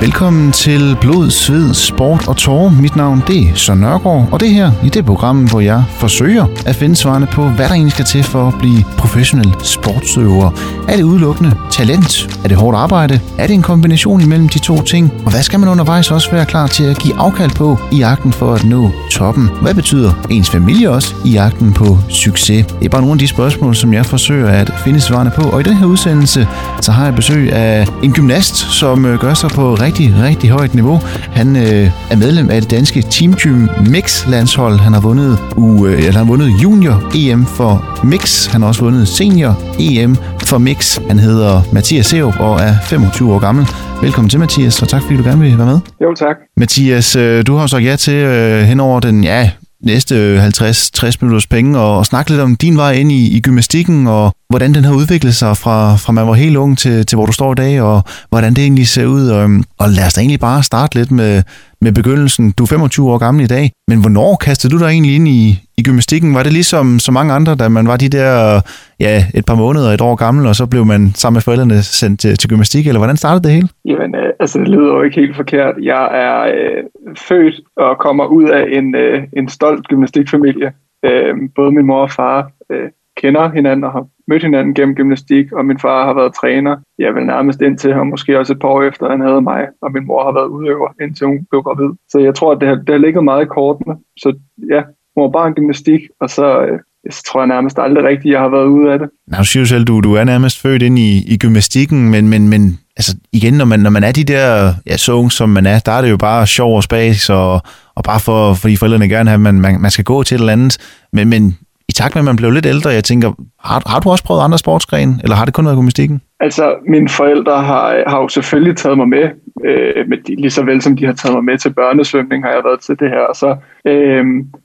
Velkommen til Blod, Sved, Sport og Tårer. Mit navn det er Søren Nørgaard, og det her i det program, hvor jeg forsøger at finde svarene på, hvad der egentlig skal til for at blive professionel sportsøver. Er det udelukkende talent? Er det hårdt arbejde? Er det en kombination imellem de to ting? Og hvad skal man undervejs også være klar til at give afkald på i jagten for at nå toppen? Hvad betyder ens familie også i jagten på succes? Det er bare nogle af de spørgsmål, som jeg forsøger at finde svarene på. Og i den her udsendelse, så har jeg besøg af en gymnast, som øh, gør sig på rigtig, rigtig højt niveau. Han øh, er medlem af det danske Team Gym Mix landshold. Han har vundet, u, øh, eller han har vundet junior EM for Mix. Han har også vundet senior EM for Mix. Han hedder Mathias Seup og er 25 år gammel. Velkommen til, Mathias, og tak fordi du gerne vil være med. Jo, tak. Mathias, øh, du har sagt ja til øh, hen over den ja, næste øh, 50-60 minutters penge og, og snakke lidt om din vej ind i, i gymnastikken og hvordan den har udviklet sig fra, fra man var helt ung til, til hvor du står i dag og hvordan det egentlig ser ud. Og, og lad os da egentlig bare starte lidt med, med begyndelsen. Du er 25 år gammel i dag, men hvornår kastede du dig egentlig ind i, i gymnastikken? Var det ligesom så mange andre, da man var de der ja, et par måneder, et år gammel, og så blev man sammen med forældrene sendt til, til gymnastik, eller hvordan startede det hele? Jamen, øh, altså det lyder jo ikke helt forkert. Jeg er øh, født og kommer ud af en, øh, en stolt gymnastikfamilie. Øh, både min mor og far øh, kender hinanden og har mødt hinanden gennem gymnastik, og min far har været træner. Jeg vil nærmest indtil han måske også et par år efter, han havde mig, og min mor har været udøver, indtil hun blev gravid. Så jeg tror, at det har, det har ligget meget i kortene. Så ja, mor bare gymnastik, og så, øh, så tror jeg nærmest aldrig rigtigt, jeg har været ude af det. Nå, du siger selv, du, du er nærmest født ind i, i gymnastikken, men, men, men altså igen, når man, når man er de der ja, så unge, som man er, der er det jo bare sjov og spas, og, og bare for, fordi forældrene gerne have, at man, man, man skal gå til et eller andet. Men, men i takt med, at man blev lidt ældre, jeg tænker, har, har du også prøvet andre sportsgrene, eller har det kun været gymnastikken? Altså, mine forældre har, har jo selvfølgelig taget mig med, øh, med de, lige så vel som de har taget mig med til børnesvømning, har jeg været til det her. Og så, øh,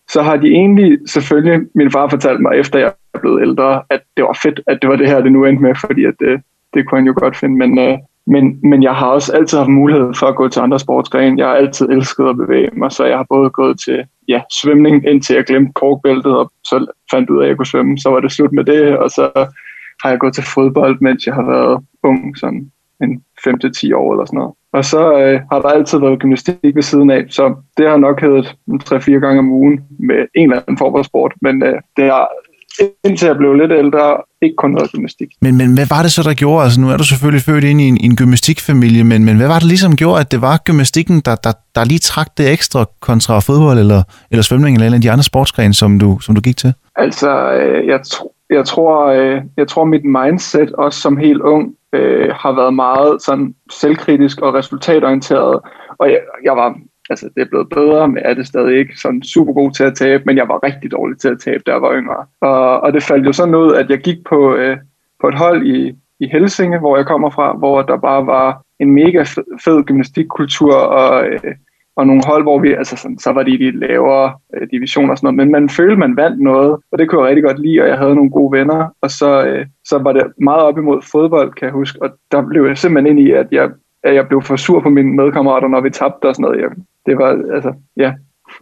så har de egentlig selvfølgelig, min far fortalte mig, efter jeg er blevet ældre, at det var fedt, at det var det her, det nu endte med, fordi at, øh, det kunne han jo godt finde. Men, øh, men, men jeg har også altid haft mulighed for at gå til andre sportsgrene. Jeg har altid elsket at bevæge mig, så jeg har både gået til ja, svømning, indtil jeg glemte korkbæltet, og så fandt ud af, at jeg kunne svømme. Så var det slut med det, og så har jeg gået til fodbold, mens jeg har været ung, sådan en 5-10 år eller sådan noget. Og så øh, har der altid været gymnastik ved siden af, så det har nok heddet 3-4 gange om ugen med en eller anden form for sport, men øh, det har indtil jeg blev lidt ældre, ikke kun noget gymnastik. Men, men hvad var det så, der gjorde? Altså nu er du selvfølgelig født ind i en, en gymnastikfamilie, men, men hvad var det ligesom gjorde, at det var gymnastikken, der, der, der lige trak det ekstra kontra fodbold eller, eller svømning eller en af de andre sportsgrene, som du, som du gik til? Altså, øh, jeg, tro, jeg, tror, øh, jeg tror, mit mindset også som helt ung øh, har været meget sådan selvkritisk og resultatorienteret. Og jeg, jeg var altså det er blevet bedre, men er det stadig ikke sådan super god til at tabe, men jeg var rigtig dårlig til at tabe, da jeg var yngre. Og, og det faldt jo sådan ud, at jeg gik på, øh, på et hold i, i Helsinge, hvor jeg kommer fra, hvor der bare var en mega fed gymnastikkultur og, øh, og nogle hold, hvor vi, altså sådan, så var de i de lavere øh, divisioner og sådan noget, men man følte, man vandt noget, og det kunne jeg rigtig godt lide, og jeg havde nogle gode venner, og så, øh, så var det meget op imod fodbold, kan jeg huske, og der blev jeg simpelthen ind i, at jeg, at jeg blev for sur på mine medkammerater, når vi tabte og sådan noget. Jeg, det var, altså, ja,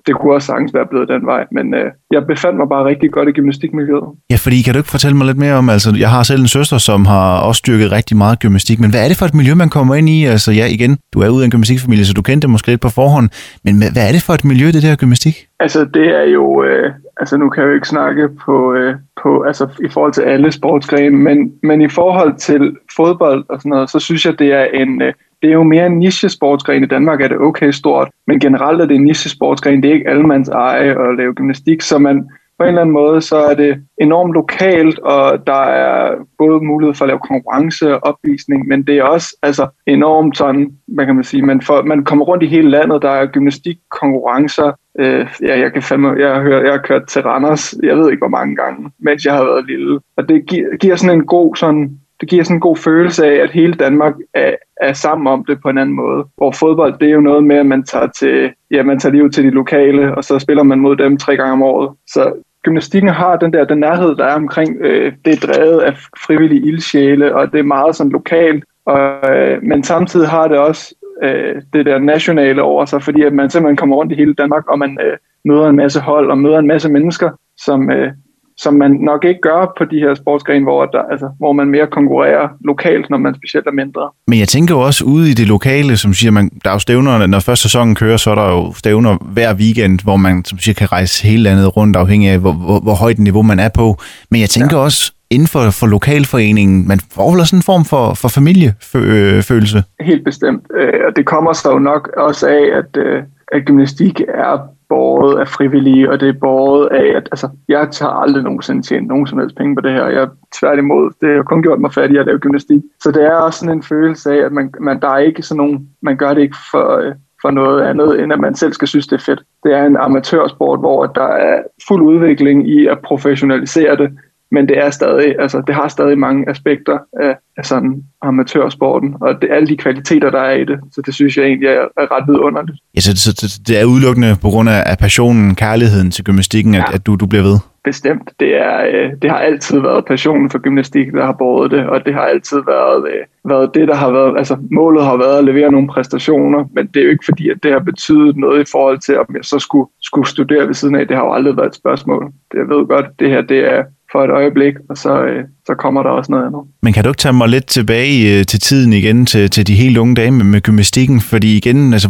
det kunne også sagtens være blevet den vej, men øh, jeg befandt mig bare rigtig godt i gymnastikmiljøet. Ja, fordi kan du ikke fortælle mig lidt mere om, altså jeg har selv en søster, som har også styrket rigtig meget gymnastik, men hvad er det for et miljø, man kommer ind i? Altså ja, igen, du er ude af en gymnastikfamilie, så du kendte det måske lidt på forhånd, men hvad er det for et miljø, det der gymnastik? Altså det er jo, øh, altså nu kan jeg jo ikke snakke på, øh, på altså i forhold til alle sportsgrene, men, men i forhold til fodbold og sådan noget, så synes jeg, det er en, øh, det er jo mere en niche-sportsgren. I Danmark er det okay stort, men generelt er det en niche-sportsgren. Det er ikke allemands eje at lave gymnastik, så man på en eller anden måde, så er det enormt lokalt, og der er både mulighed for at lave konkurrence og opvisning, men det er også altså, enormt sådan, hvad kan man sige, man, får, man kommer rundt i hele landet, der er gymnastikkonkurrencer, øh, ja, jeg kan fandme, jeg hører, jeg har kørt til Randers, jeg ved ikke hvor mange gange, mens jeg har været lille, og det gi- giver sådan en god sådan det giver sådan en god følelse af, at hele Danmark er, er sammen om det på en anden måde. Hvor fodbold, det er jo noget med, at man tager, til, ja, man tager lige ud til de lokale, og så spiller man mod dem tre gange om året. Så gymnastikken har den der den nærhed, der er omkring, øh, det er drevet af frivillige ildsjæle, og det er meget sådan lokalt. Og, øh, men samtidig har det også øh, det der nationale over sig, fordi at man simpelthen kommer rundt i hele Danmark, og man øh, møder en masse hold og møder en masse mennesker, som, øh, som man nok ikke gør på de her sportsgrene, hvor, der, altså, hvor man mere konkurrerer lokalt, når man specielt er mindre. Men jeg tænker jo også ude i det lokale, som siger, man, der er jo stævner, når første sæsonen kører, så er der jo stævner hver weekend, hvor man som siger, kan rejse hele landet rundt, afhængig af, hvor, hvor, hvor højt niveau man er på. Men jeg tænker ja. også, inden for, for lokalforeningen, man får vel sådan en form for, for familiefølelse? Helt bestemt. Øh, og det kommer så jo nok også af, at, øh, at gymnastik er båret af frivillige, og det er båret af, at altså, jeg tager aldrig nogensinde tjent nogen som helst penge på det her. Jeg tværtimod, det har kun gjort mig fattig at lave gymnastik. Så det er også sådan en følelse af, at man, man, der er ikke sådan nogen, man gør det ikke for, øh, for noget andet, end at man selv skal synes, det er fedt. Det er en amatørsport, hvor der er fuld udvikling i at professionalisere det, men det er stadig, altså det har stadig mange aspekter af, af sådan amatørsporten, og det er alle de kvaliteter, der er i det, så det synes jeg egentlig er, er ret vidunderligt. Ja, så, så det er udelukkende på grund af passionen, kærligheden til gymnastikken, ja. at, at du, du bliver ved? Bestemt. Det, er, øh, det har altid været passionen for gymnastik, der har båret det, og det har altid været, øh, været det, der har været, altså målet har været at levere nogle præstationer, men det er jo ikke fordi, at det har betydet noget i forhold til, om jeg så skulle, skulle studere ved siden af. Det har jo aldrig været et spørgsmål. Det, jeg ved godt, det her det er for et øjeblik, og så, øh, så kommer der også noget andet. Men kan du ikke tage mig lidt tilbage øh, til tiden igen, til, til de helt unge dage med, med gymnastikken? Fordi igen, altså,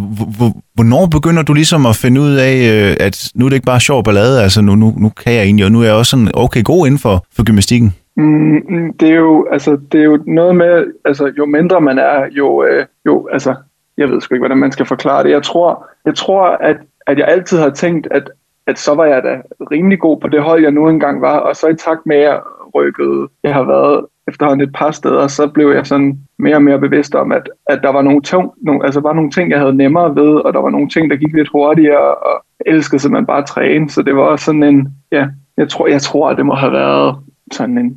hvornår begynder du ligesom at finde ud af, øh, at nu er det ikke bare sjov ballade, altså nu, nu, nu kan jeg egentlig, og nu er jeg også sådan okay god inden for, for gymnastikken? Mm, mm, det, er jo, altså, det er jo noget med, altså jo mindre man er, jo, øh, jo altså, jeg ved sgu ikke, hvordan man skal forklare det. Jeg tror, jeg tror at, at jeg altid har tænkt, at at så var jeg da rimelig god på det hold, jeg nu engang var, og så i takt med, at jeg rykkede, jeg har været efterhånden et par steder, så blev jeg sådan mere og mere bevidst om, at, at der var nogle, tung, nogle, altså var nogle ting, jeg havde nemmere ved, og der var nogle ting, der gik lidt hurtigere, og elskede simpelthen bare at træne, så det var også sådan en, ja, jeg tror, jeg tror, at det må have været sådan en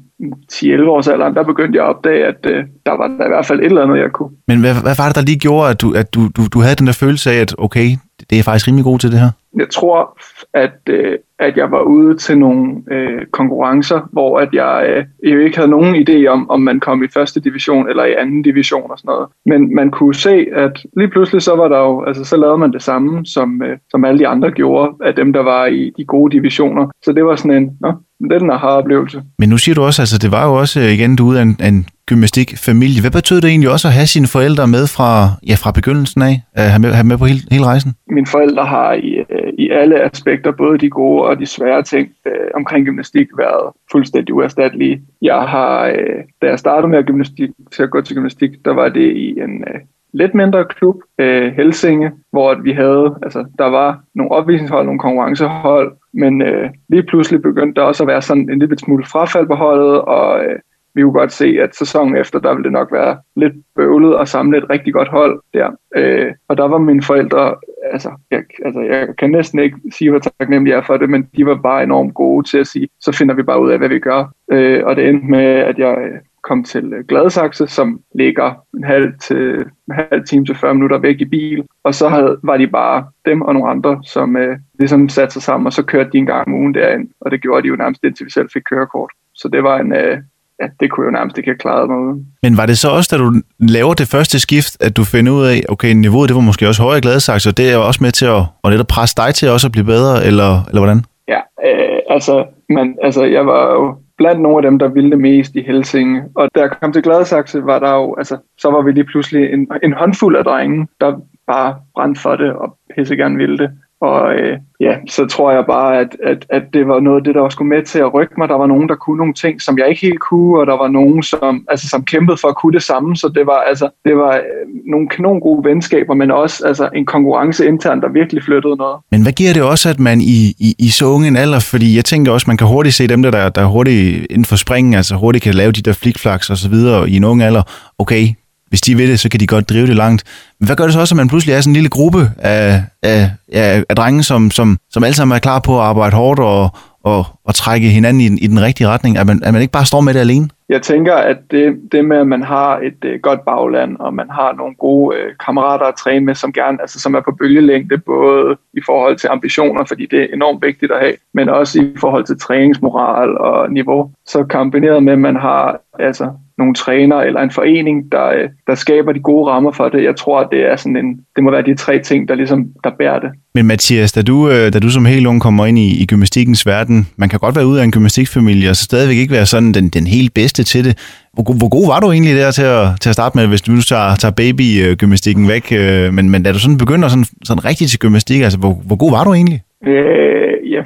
10-11 års alderen, der begyndte jeg at opdage, at øh, der var der i hvert fald et eller andet, jeg kunne. Men hvad, hvad var det, der lige gjorde, at du, at du, du, du havde den der følelse af, at okay, det er faktisk rimelig god til det her? Jeg tror, at, øh, at jeg var ude til nogle øh, konkurrencer, hvor at jeg øh, jo ikke havde nogen idé om, om man kom i første division eller i anden division og sådan noget. Men man kunne se, at lige pludselig så var der jo, altså så lavede man det samme, som, øh, som alle de andre gjorde, af dem, der var i de gode divisioner. Så det var sådan en, nå, den har oplevelse. Men nu siger du også, altså det var jo også øh, igen, du er en, en gymnastikfamilie. Hvad betød det egentlig også at have sine forældre med fra, ja, fra begyndelsen af? At have med, have med på hele, hele rejsen? Mine forældre har i, øh, i alle aspekter, både de gode og de svære ting øh, omkring gymnastik, været fuldstændig uerstattelige. Jeg har, øh, da jeg startede med at, gymnastik, til at gå til gymnastik, der var det i en øh, lidt mindre klub, øh, Helsinge, hvor vi havde, altså der var nogle opvisningshold, nogle konkurrencehold, men øh, lige pludselig begyndte der også at være sådan en lille smule frafald på holdet, og øh, vi kunne godt se, at sæsonen efter, der ville det nok være lidt bøvlet at samle et rigtig godt hold der. Øh, og der var mine forældre, altså jeg, altså jeg kan næsten ikke sige, hvor taknemmelig jeg er for det, men de var bare enormt gode til at sige, så finder vi bare ud af, hvad vi gør. Øh, og det endte med, at jeg øh, kom til øh, Gladsaxe, som ligger en halv, til, en halv time til 40 minutter væk i bil. Og så havde, var de bare dem og nogle andre, som øh, ligesom satte sig sammen, og så kørte de en gang om ugen derind. Og det gjorde de jo nærmest indtil vi selv fik kørekort. Så det var en, øh, ja, det kunne jeg jo nærmest ikke have klaret mig uden. Men var det så også, da du laver det første skift, at du finder ud af, okay, niveauet det var måske også højere Gladsaxe, og det er jo også med til at, at netop presse dig til også at blive bedre, eller, eller hvordan? Ja, øh, altså, man, altså, jeg var jo blandt nogle af dem, der ville det mest i Helsinge. Og da jeg kom til Gladsaxe, var der jo, altså, så var vi lige pludselig en, en håndfuld af drenge, der bare brændte for det og pisse gerne ville det. Og øh, ja, så tror jeg bare, at, at, at det var noget af det, der også skulle med til at rykke mig. Der var nogen, der kunne nogle ting, som jeg ikke helt kunne, og der var nogen, som, altså, som kæmpede for at kunne det samme. Så det var, altså, det var øh, nogle kanon gode venskaber, men også altså, en konkurrence internt, der virkelig flyttede noget. Men hvad giver det også, at man i, i, i så unge en alder, fordi jeg tænker også, man kan hurtigt se dem, der, der, der hurtigt inden for springen, altså hurtigt kan lave de der flikflaks og så videre i en ung alder. Okay, hvis de vil det, så kan de godt drive det langt. Men hvad gør det så også, at man pludselig er sådan en lille gruppe af, af, af, af drenge, som, som, som alle sammen er klar på at arbejde hårdt og, og, og trække hinanden i, i den rigtige retning? At man, at man ikke bare står med det alene? Jeg tænker, at det, det med, at man har et øh, godt bagland, og man har nogle gode øh, kammerater at træne med, som gerne, altså som er på bølgelængde, både i forhold til ambitioner, fordi det er enormt vigtigt at have, men også i forhold til træningsmoral og niveau. Så kombineret med, at man har altså nogle træner eller en forening, der, øh, der skaber de gode rammer for det. Jeg tror, at det er sådan en, det må være de tre ting, der ligesom der bærer det. Men Mathias, da du, øh, da du som helt ung kommer ind i, i gymnastikkens verden, man kan godt være ude af en gymnastikfamilie, og så stadigvæk ikke være sådan den, den helt bedste til det. Hvor, hvor god var du egentlig der til at, til at starte med, hvis du tager, tager baby-gymnastikken væk? Øh, men, men da du sådan begynder sådan, sådan rigtigt til gymnastik, altså hvor, hvor god var du egentlig? Øh, ja,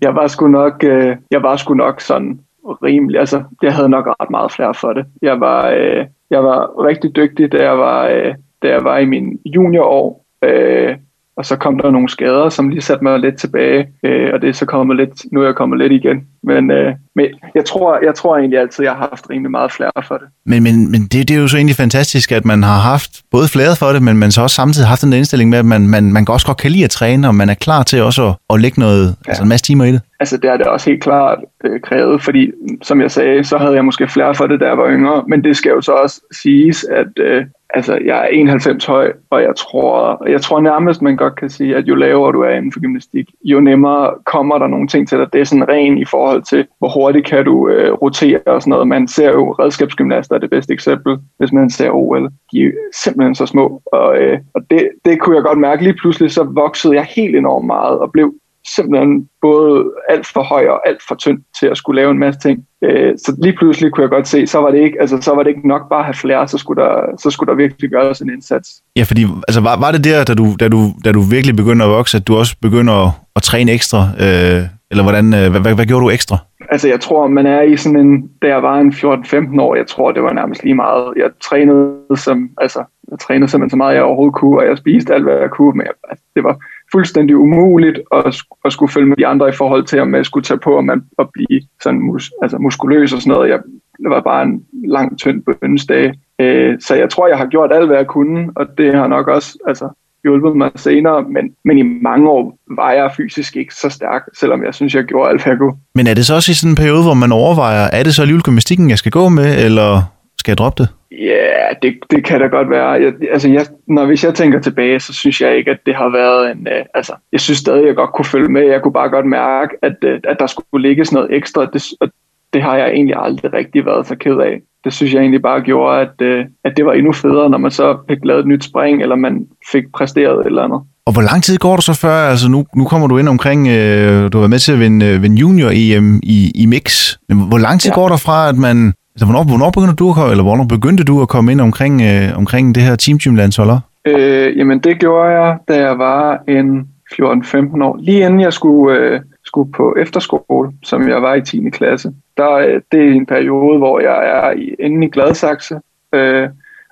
jeg var sgu nok, øh, jeg var sgu nok sådan rimelig, altså jeg havde nok ret meget flere for det. Jeg var, øh, jeg var rigtig dygtig, da jeg var, øh, da jeg var i min juniorår. Øh, og så kom der nogle skader, som lige satte mig lidt tilbage, øh, og det er så kommet lidt, nu er jeg kommet lidt igen. Men, øh, men jeg, tror, jeg tror egentlig altid, at jeg har haft rimelig meget flere for det. Men, men, men det, det er jo så egentlig fantastisk, at man har haft både flere for det, men man så også samtidig haft en indstilling med, at man, man, man også godt kan lide at træne, og man er klar til også at, at lægge noget, ja. altså en masse timer i det. Altså det er det også helt klart øh, krævet, fordi mm, som jeg sagde, så havde jeg måske flere for det, da jeg var yngre, men det skal jo så også siges, at øh, altså, jeg er 91 høj, og jeg tror, jeg tror nærmest, man godt kan sige, at jo lavere du er inden for gymnastik, jo nemmere kommer der nogle ting til dig. Det er sådan ren i forhold til, hvor hurtigt kan du øh, rotere og sådan noget. Man ser jo redskabsgymnaster er det bedste eksempel, hvis man ser OL. De er simpelthen så små, og, øh, og det, det kunne jeg godt mærke. Lige pludselig så voksede jeg helt enormt meget og blev simpelthen både alt for høj og alt for tynd til at skulle lave en masse ting. Øh, så lige pludselig kunne jeg godt se, så var det ikke, altså, så var det ikke nok bare at have flere, så skulle der, så skulle der virkelig gøres en indsats. Ja, fordi altså, var, var det der, da du, da, du, da du virkelig begynder at vokse, at du også begynder at, at træne ekstra? Øh, eller hvordan, øh, hvad, hvad, hvad gjorde du ekstra? Altså jeg tror, man er i sådan en, da jeg var en 14-15 år, jeg tror, det var nærmest lige meget. Jeg trænede som, altså, jeg trænede simpelthen så meget, jeg overhovedet kunne, og jeg spiste alt, hvad jeg kunne, men jeg, altså, det var fuldstændig umuligt at, at skulle følge med de andre i forhold til, om man skulle tage på, om man at blive sådan mus, altså muskuløs og sådan noget. Jeg, det var bare en lang, tynd bønsdag. Øh, så jeg tror, jeg har gjort alt, hvad jeg kunne, og det har nok også altså, hjulpet mig senere, men, men i mange år var jeg fysisk ikke så stærk, selvom jeg synes, jeg gjorde alt, hvad jeg kunne. Men er det så også i sådan en periode, hvor man overvejer, er det så alligevel gymnastikken, jeg skal gå med, eller skal jeg droppe det? Ja, yeah, det, det kan da godt være. Jeg, altså, jeg, når, hvis jeg tænker tilbage, så synes jeg ikke, at det har været en... Uh, altså, jeg synes stadig, at jeg godt kunne følge med. Jeg kunne bare godt mærke, at, uh, at der skulle ligges noget ekstra. Det, og det har jeg egentlig aldrig rigtig været så ked af. Det synes jeg egentlig bare gjorde, at, uh, at det var endnu federe, når man så fik lavet et nyt spring, eller man fik præsteret et eller andet. Og hvor lang tid går du så før? Altså nu, nu kommer du ind omkring, øh, du har været med til at vinde, vinde junior-EM i, i mix. Hvor lang tid ja. går der fra, at man Altså, hvornår, hvornår begyndte du at, eller hvornår begyndte du at komme ind omkring, øh, omkring det her Team Gym landsholder? Øh, jamen, det gjorde jeg, da jeg var en 14-15 år. Lige inden jeg skulle, øh, skulle på efterskole, som jeg var i 10. klasse. Der, øh, det er en periode, hvor jeg er i, inde i Gladsaxe øh,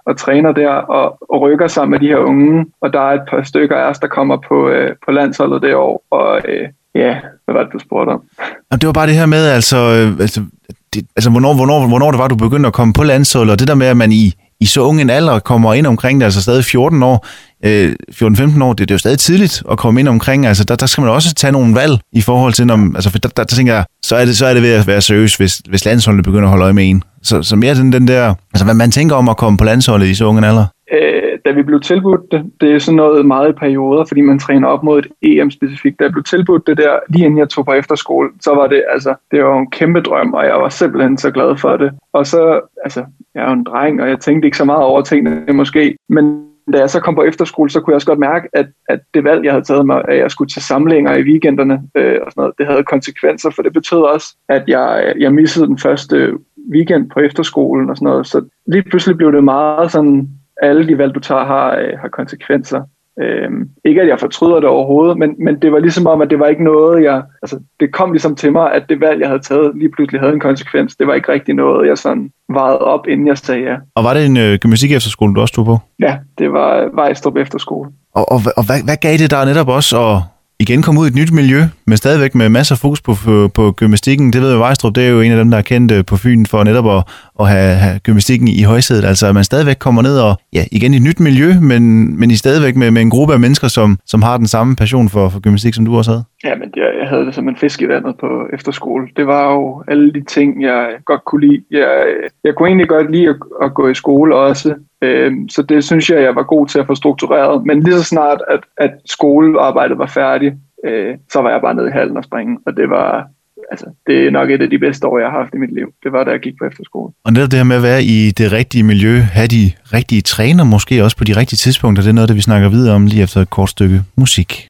og træner der og, og rykker sammen med de her unge. Og der er et par stykker af os, der kommer på, øh, på landsholdet det år. Og øh, ja, hvad var det, du spurgte om? Det var bare det her med, altså, øh, altså det, altså hvornår, hvornår, hvornår det var, du begyndte at komme på landsholdet, og det der med, at man i, i så ung en alder kommer ind omkring det, altså stadig 14 år, øh, 14-15 år, det, det er jo stadig tidligt at komme ind omkring, altså der, der skal man også tage nogle valg i forhold til, når, altså for der, der, der tænker jeg, så er det, så er det ved at være seriøs, hvis, hvis landsholdet begynder at holde øje med en. Så, så mere den, den der, altså hvad man tænker om at komme på landsholdet i så ung en alder. Øh, da vi blev tilbudt det, det er sådan noget meget i perioder, fordi man træner op mod et EM specifikt. Da jeg blev tilbudt det der, lige inden jeg tog på efterskole, så var det, altså, det var en kæmpe drøm, og jeg var simpelthen så glad for det. Og så, altså, jeg er jo en dreng, og jeg tænkte ikke så meget over tingene måske, men da jeg så kom på efterskole, så kunne jeg også godt mærke, at, at det valg, jeg havde taget mig, at jeg skulle til samlinger i weekenderne øh, og sådan noget, det havde konsekvenser, for det betød også, at jeg, jeg missede den første weekend på efterskolen og sådan noget. Så lige pludselig blev det meget sådan, alle de valg, du tager, har, øh, har konsekvenser. Øhm, ikke at jeg fortryder det overhovedet, men, men det var ligesom om, at det var ikke noget, jeg... Altså, det kom ligesom til mig, at det valg, jeg havde taget, lige pludselig havde en konsekvens. Det var ikke rigtig noget, jeg sådan vejede op, inden jeg sagde ja. Og var det en øh, gymnastik efterskole, du også tog på? Ja, det var Vejstrup Efterskole. Og, og, og hvad, hvad gav det der netop også at, igen komme ud i et nyt miljø, men stadigvæk med masser af fokus på, på, på gymnastikken. Det ved jeg, Vejstrup, det er jo en af dem, der er kendt øh, på Fyn for netop at, at have, have gymnastikken i højsædet. Altså, at man stadigvæk kommer ned og, ja, igen i et nyt miljø, men, men i stadigvæk med, med en gruppe af mennesker, som, som har den samme passion for, for gymnastik, som du også havde. Ja, men jeg, jeg havde det som en fisk i vandet på efterskole. Det var jo alle de ting, jeg godt kunne lide. Jeg, jeg kunne egentlig godt lide at, at gå i skole også, øhm, så det synes jeg, jeg var god til at få struktureret. Men lige så snart, at, at skolearbejdet var færdigt, øh, så var jeg bare nede i hallen og springe. Og det var, altså, det er nok et af de bedste år, jeg har haft i mit liv. Det var, da jeg gik på efterskole. Og netop det her med at være i det rigtige miljø, have de rigtige træner måske også på de rigtige tidspunkter, det er noget, det vi snakker videre om lige efter et kort stykke musik.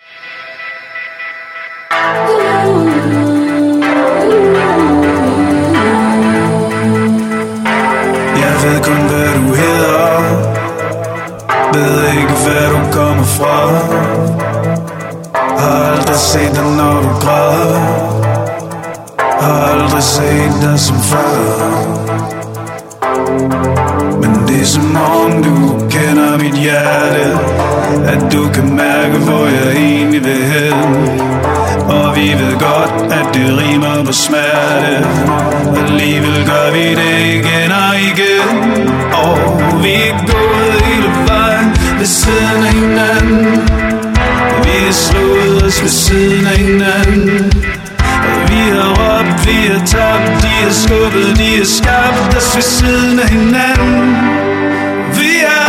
Hvad du kommer fra. Har aldrig set dig, når du græder. Har aldrig set dig som før. Men det er som om du kender mit hjerte. At du kan mærke, hvor jeg egentlig vil hen. Og vi ved godt, at det rimer på smerte. Alligevel gør vi det igen og igen. Og vi er gået ved siden af hinanden. Vi har slået os ved siden af hinanden. Og vi har råbt, vi har tabt De har skubbet, de har skabt os ved siden af hinanden. Vi er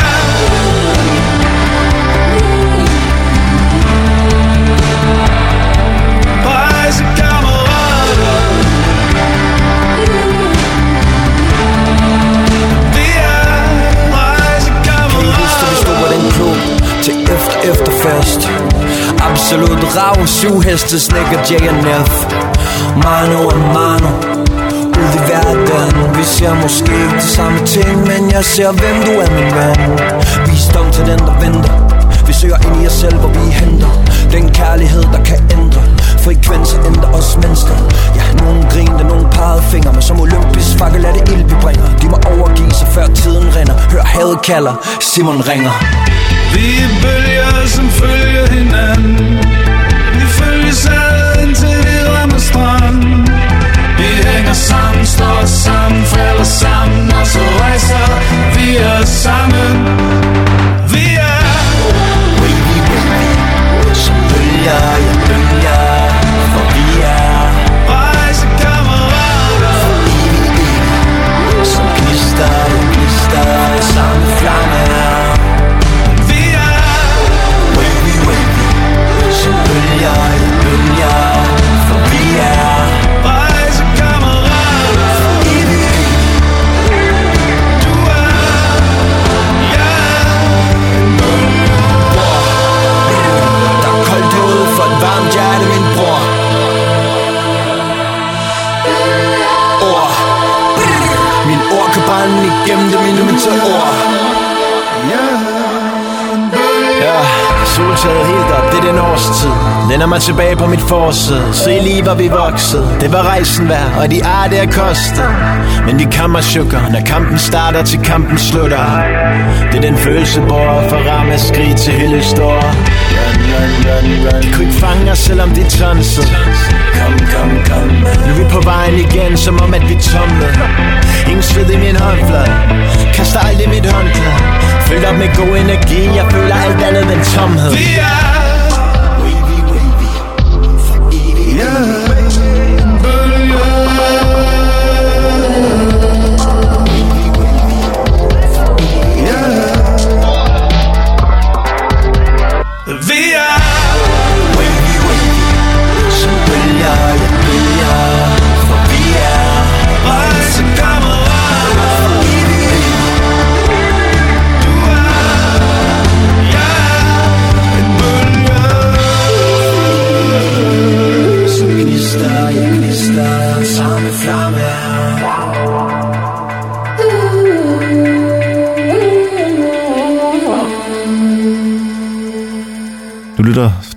rejsekammerater efterfest Absolut rav, syv heste, snikker JNF Mano og mano Ud i verden. Vi ser måske ikke de samme ting Men jeg ser, hvem du er, min ven. Visdom til den, der venter. Vi søger ind i os selv, hvor vi henter. Den kærlighed, der kan ændre. Frekvenser ændrer os mennesker. Ja, nogen griner, nogen pegede fingre Men som olympisk fakkel er det ild, vi bringer. De må overgive sig, før tiden render Hør havet kalder, Simon ringer. Vi er bølger, som følger hinanden. Vi følges ad indtil vi rammer strand. Vi hænger sammen, står sammen, falder sammen Og så rejser vi os forsæde Se lige hvor vi voksede. Det var rejsen værd, og de ar det er kostet Men vi kommer sukker, når kampen starter til kampen slutter. Det er den følelse, hvor for ramme skrig til hylde står. De kunne ikke fange os, selvom de tonsede. Kom, kom, kom. Nu er vi på vejen igen, som om at vi tumlede Ingen sved i min håndflade. Kaster aldrig mit håndklæde. Fyldt op med god energi. Jeg føler alt andet end tomhed. Vi er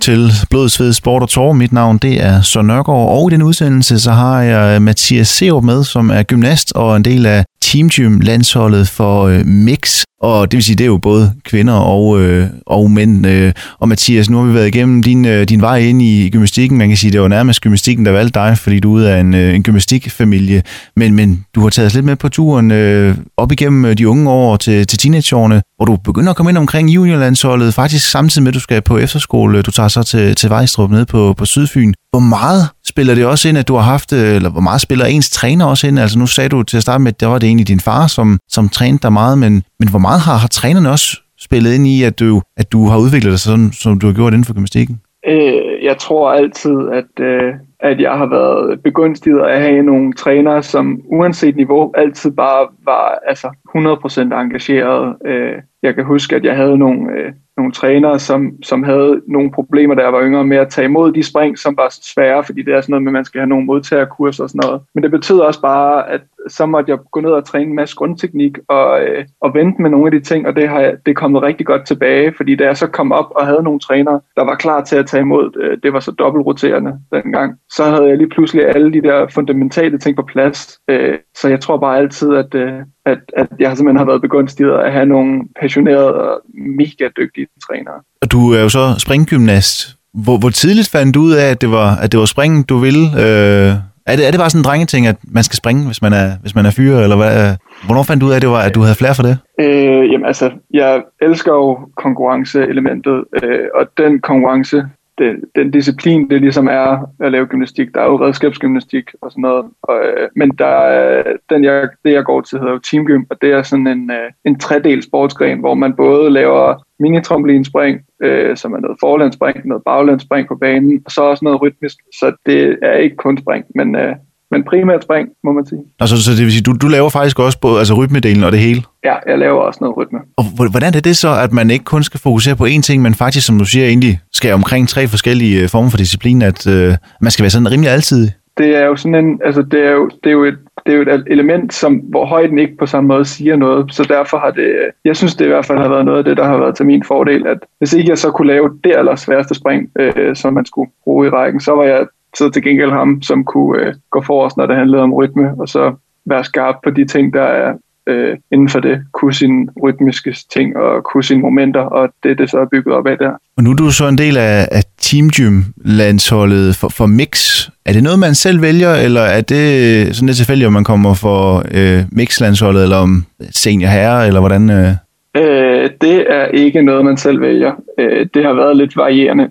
til Blod, Sved, Sport og Tår. Mit navn det er Søren Nørgaard, og i den udsendelse så har jeg øh, Mathias Seup med, som er gymnast og en del af Team Gym landsholdet for øh, Mix. Og det vil sige, det er jo både kvinder og, øh, og mænd. Øh. Og Mathias, nu har vi været igennem din, øh, din vej ind i gymnastikken. Man kan sige, det var nærmest gymnastikken, der valgte dig, fordi du er ude af en, øh, en gymnastikfamilie. Men, men du har taget os lidt med på turen øh, op igennem øh, de unge år til, til teenageårene, hvor du begynder at komme ind omkring juniorlandsholdet, faktisk samtidig med, at du skal på efterskole. Du tager så til, til Vejstrup ned på, på Sydfyn. Hvor meget spiller det også ind, at du har haft, øh, eller hvor meget spiller ens træner også ind? Altså nu sagde du til at starte med, at det var det egentlig din far, som, som trænede dig meget, men, men hvor meget har, har trænerne også spillet ind i, at du, at du har udviklet dig sådan, som du har gjort inden for gymnastikken? Øh, jeg tror altid, at, øh, at jeg har været begunstiget af at have nogle trænere, som uanset niveau altid bare var altså 100% engageret. Øh, jeg kan huske, at jeg havde nogle, øh, nogle trænere, som, som havde nogle problemer, da jeg var yngre, med at tage imod de spring, som var svære, fordi det er sådan noget med, at man skal have nogle modtagerkurser og sådan noget. Men det betød også bare, at så måtte jeg gå ned og træne en masse grundteknik og, øh, og vente med nogle af de ting, og det har jeg, det er kommet rigtig godt tilbage, fordi da jeg så kom op og havde nogle trænere, der var klar til at tage imod, øh, det var så dobbeltroterende dengang, så havde jeg lige pludselig alle de der fundamentale ting på plads. Øh, så jeg tror bare altid, at, øh, at, at jeg simpelthen har været begunstiget at have nogle passionerede og mega dygtige trænere. Og du er jo så springgymnast. Hvor, hvor tidligt fandt du ud af, at det var, at det var springen, du ville? Øh, er, det, er det bare sådan en drengeting, at man skal springe, hvis man er, hvis man er fyre, eller hvad? Øh, hvornår fandt du ud af, at, det var, at du havde flere for det? Øh, jamen altså, jeg elsker jo konkurrenceelementet, øh, og den konkurrence, den, den disciplin, det ligesom er at lave gymnastik. Der er jo redskabsgymnastik og sådan noget. Og, øh, men der er, den, jeg, det, jeg går til, hedder jo teamgym, og det er sådan en, øh, en tredel sportsgren, hvor man både laver mini-trampolinspring, øh, som er noget forlandsspring, noget baglandsspring på banen, og så også noget rytmisk. Så det er ikke kun spring, men, øh, men primært spring, må man sige. Altså, så det vil sige, du, du laver faktisk også både altså rytmedelen og det hele? Ja, jeg laver også noget rytme. Og hvordan er det så, at man ikke kun skal fokusere på én ting, men faktisk, som du siger, egentlig skal omkring tre forskellige øh, former for disciplin, at øh, man skal være sådan rimelig altid? Det er jo sådan en, altså det er jo, det er jo et det er jo et element, som, hvor højden ikke på samme måde siger noget, så derfor har det, jeg synes det i hvert fald har været noget af det, der har været til min fordel, at hvis ikke jeg så kunne lave det aller sværeste spring, øh, som man skulle bruge i rækken, så var jeg så til gengæld ham, som kunne øh, gå forrest, når det handlede om rytme, og så være skarp på de ting, der er øh, inden for det, kunne sine rytmiske ting og kunne sine momenter, og det det så er bygget op af der. Og nu er du så en del af, af Team Gym-landsholdet for, for Mix. Er det noget, man selv vælger, eller er det sådan lidt tilfældigt, om man kommer for øh, Mix-landsholdet, eller om senior herre, eller hvordan? Øh? Øh, det er ikke noget, man selv vælger. Øh, det har været lidt varierende.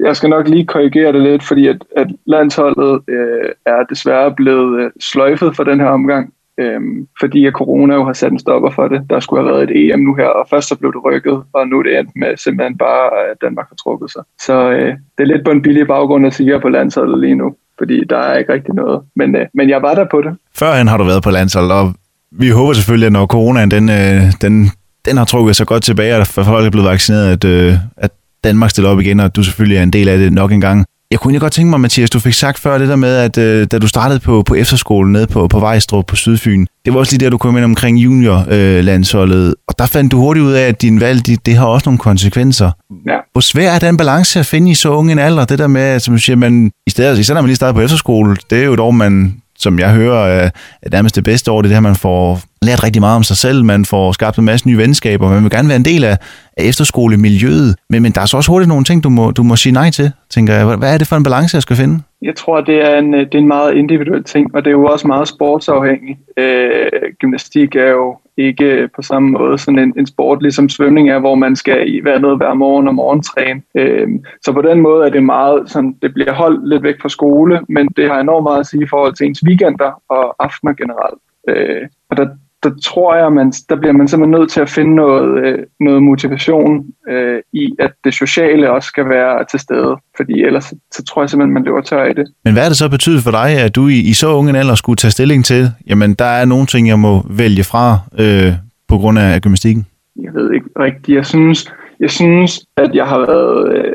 Jeg skal nok lige korrigere det lidt, fordi at, at landsholdet øh, er desværre blevet øh, sløjfet for den her omgang. Øhm, fordi at corona jo har sat en stopper for det. Der skulle have været et EM nu her, og først så blev det rykket, og nu er det endt med simpelthen bare, at Danmark har trukket sig. Så øh, det er lidt på en billig baggrund at sige på landsholdet lige nu, fordi der er ikke rigtig noget. Men, øh, men jeg var der på det. Førhen har du været på landsholdet, og vi håber selvfølgelig, at når coronaen den, øh, den, den har trukket sig godt tilbage, og folk er blevet vaccineret, at, øh, at Danmark stiller op igen, og du selvfølgelig er en del af det nok engang. Jeg kunne godt tænke mig, Mathias, du fik sagt før det der med, at øh, da du startede på, på efterskolen nede på, på Vejstrup på Sydfyn, det var også lige der, du kom ind omkring juniorlandsholdet, øh, og der fandt du hurtigt ud af, at din valg, det, det har også nogle konsekvenser. Ja. Hvor svær er den balance at finde i så unge en alder? Det der med, som du siger, man, i stedet, især når man lige starter på efterskole, det er jo et år, man som jeg hører, er nærmest det bedste år, det er det her, man får lært rigtig meget om sig selv, man får skabt en masse nye venskaber, man vil gerne være en del af, af efterskolemiljøet, men, men der er så også hurtigt nogle ting, du må, du må sige nej til, tænker jeg. Hvad er det for en balance, jeg skal finde? Jeg tror, det er en, det er en meget individuel ting, og det er jo også meget sportsafhængigt. Øh, gymnastik er jo ikke på samme måde sådan en, en sport, ligesom svømning er, hvor man skal i vandet noget hver morgen og morgentræne. Øh, så på den måde er det meget, sådan, det bliver holdt lidt væk fra skole, men det har enormt meget at sige i forhold til ens weekender og aftener generelt. Øh, og der, der tror jeg, man, der bliver man simpelthen nødt til at finde noget, øh, noget motivation øh, i, at det sociale også skal være til stede. Fordi ellers så, så tror jeg simpelthen, man løber tør i det. Men hvad er det så betydet for dig, at du i, i så unge en alder skulle tage stilling til, jamen der er nogle ting, jeg må vælge fra øh, på grund af gymnastikken? Jeg ved ikke rigtigt. Jeg synes, jeg synes at jeg har været... Øh,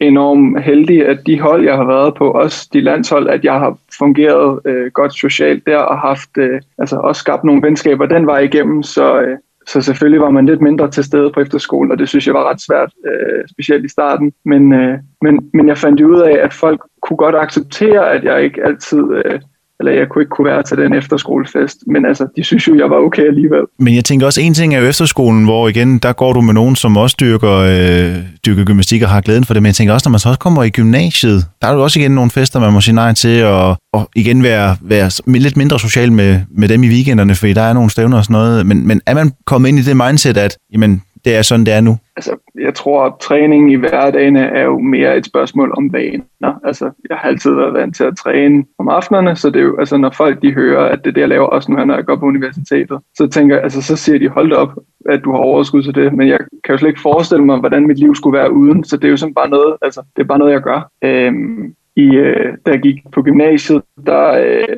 enormt heldig, at de hold, jeg har været på, også de landshold, at jeg har fungeret øh, godt socialt der og haft, øh, altså også skabt nogle venskaber den vej igennem, så, øh, så selvfølgelig var man lidt mindre til stede på efterskolen, og det synes jeg var ret svært, øh, specielt i starten. Men, øh, men, men jeg fandt ud af, at folk kunne godt acceptere, at jeg ikke altid øh, eller jeg kunne ikke kunne være til den efterskolefest, men altså, de synes jo, jeg var okay alligevel. Men jeg tænker også, en ting er jo efterskolen, hvor igen, der går du med nogen, som også dyrker, øh, dyrker gymnastik og har glæden for det, men jeg tænker også, når man så også kommer i gymnasiet, der er jo også igen nogle fester, man må sige nej til, og, og igen være, være lidt mindre social med, med dem i weekenderne, fordi der er nogle stævner og sådan noget, men, men er man kommet ind i det mindset, at jamen, det er sådan, det er nu? Altså, jeg tror, at træning i hverdagen er jo mere et spørgsmål om vaner. Altså, jeg har altid været vant til at træne om aftenerne, så det er jo, altså, når folk de hører, at det er det, jeg laver også nu, når jeg går på universitetet, så tænker altså, så siger de, hold op, at du har overskud til det, men jeg kan jo slet ikke forestille mig, hvordan mit liv skulle være uden, så det er jo sådan bare noget, altså, det er bare noget, jeg gør. Øhm, i, øh, da jeg gik på gymnasiet, der øh,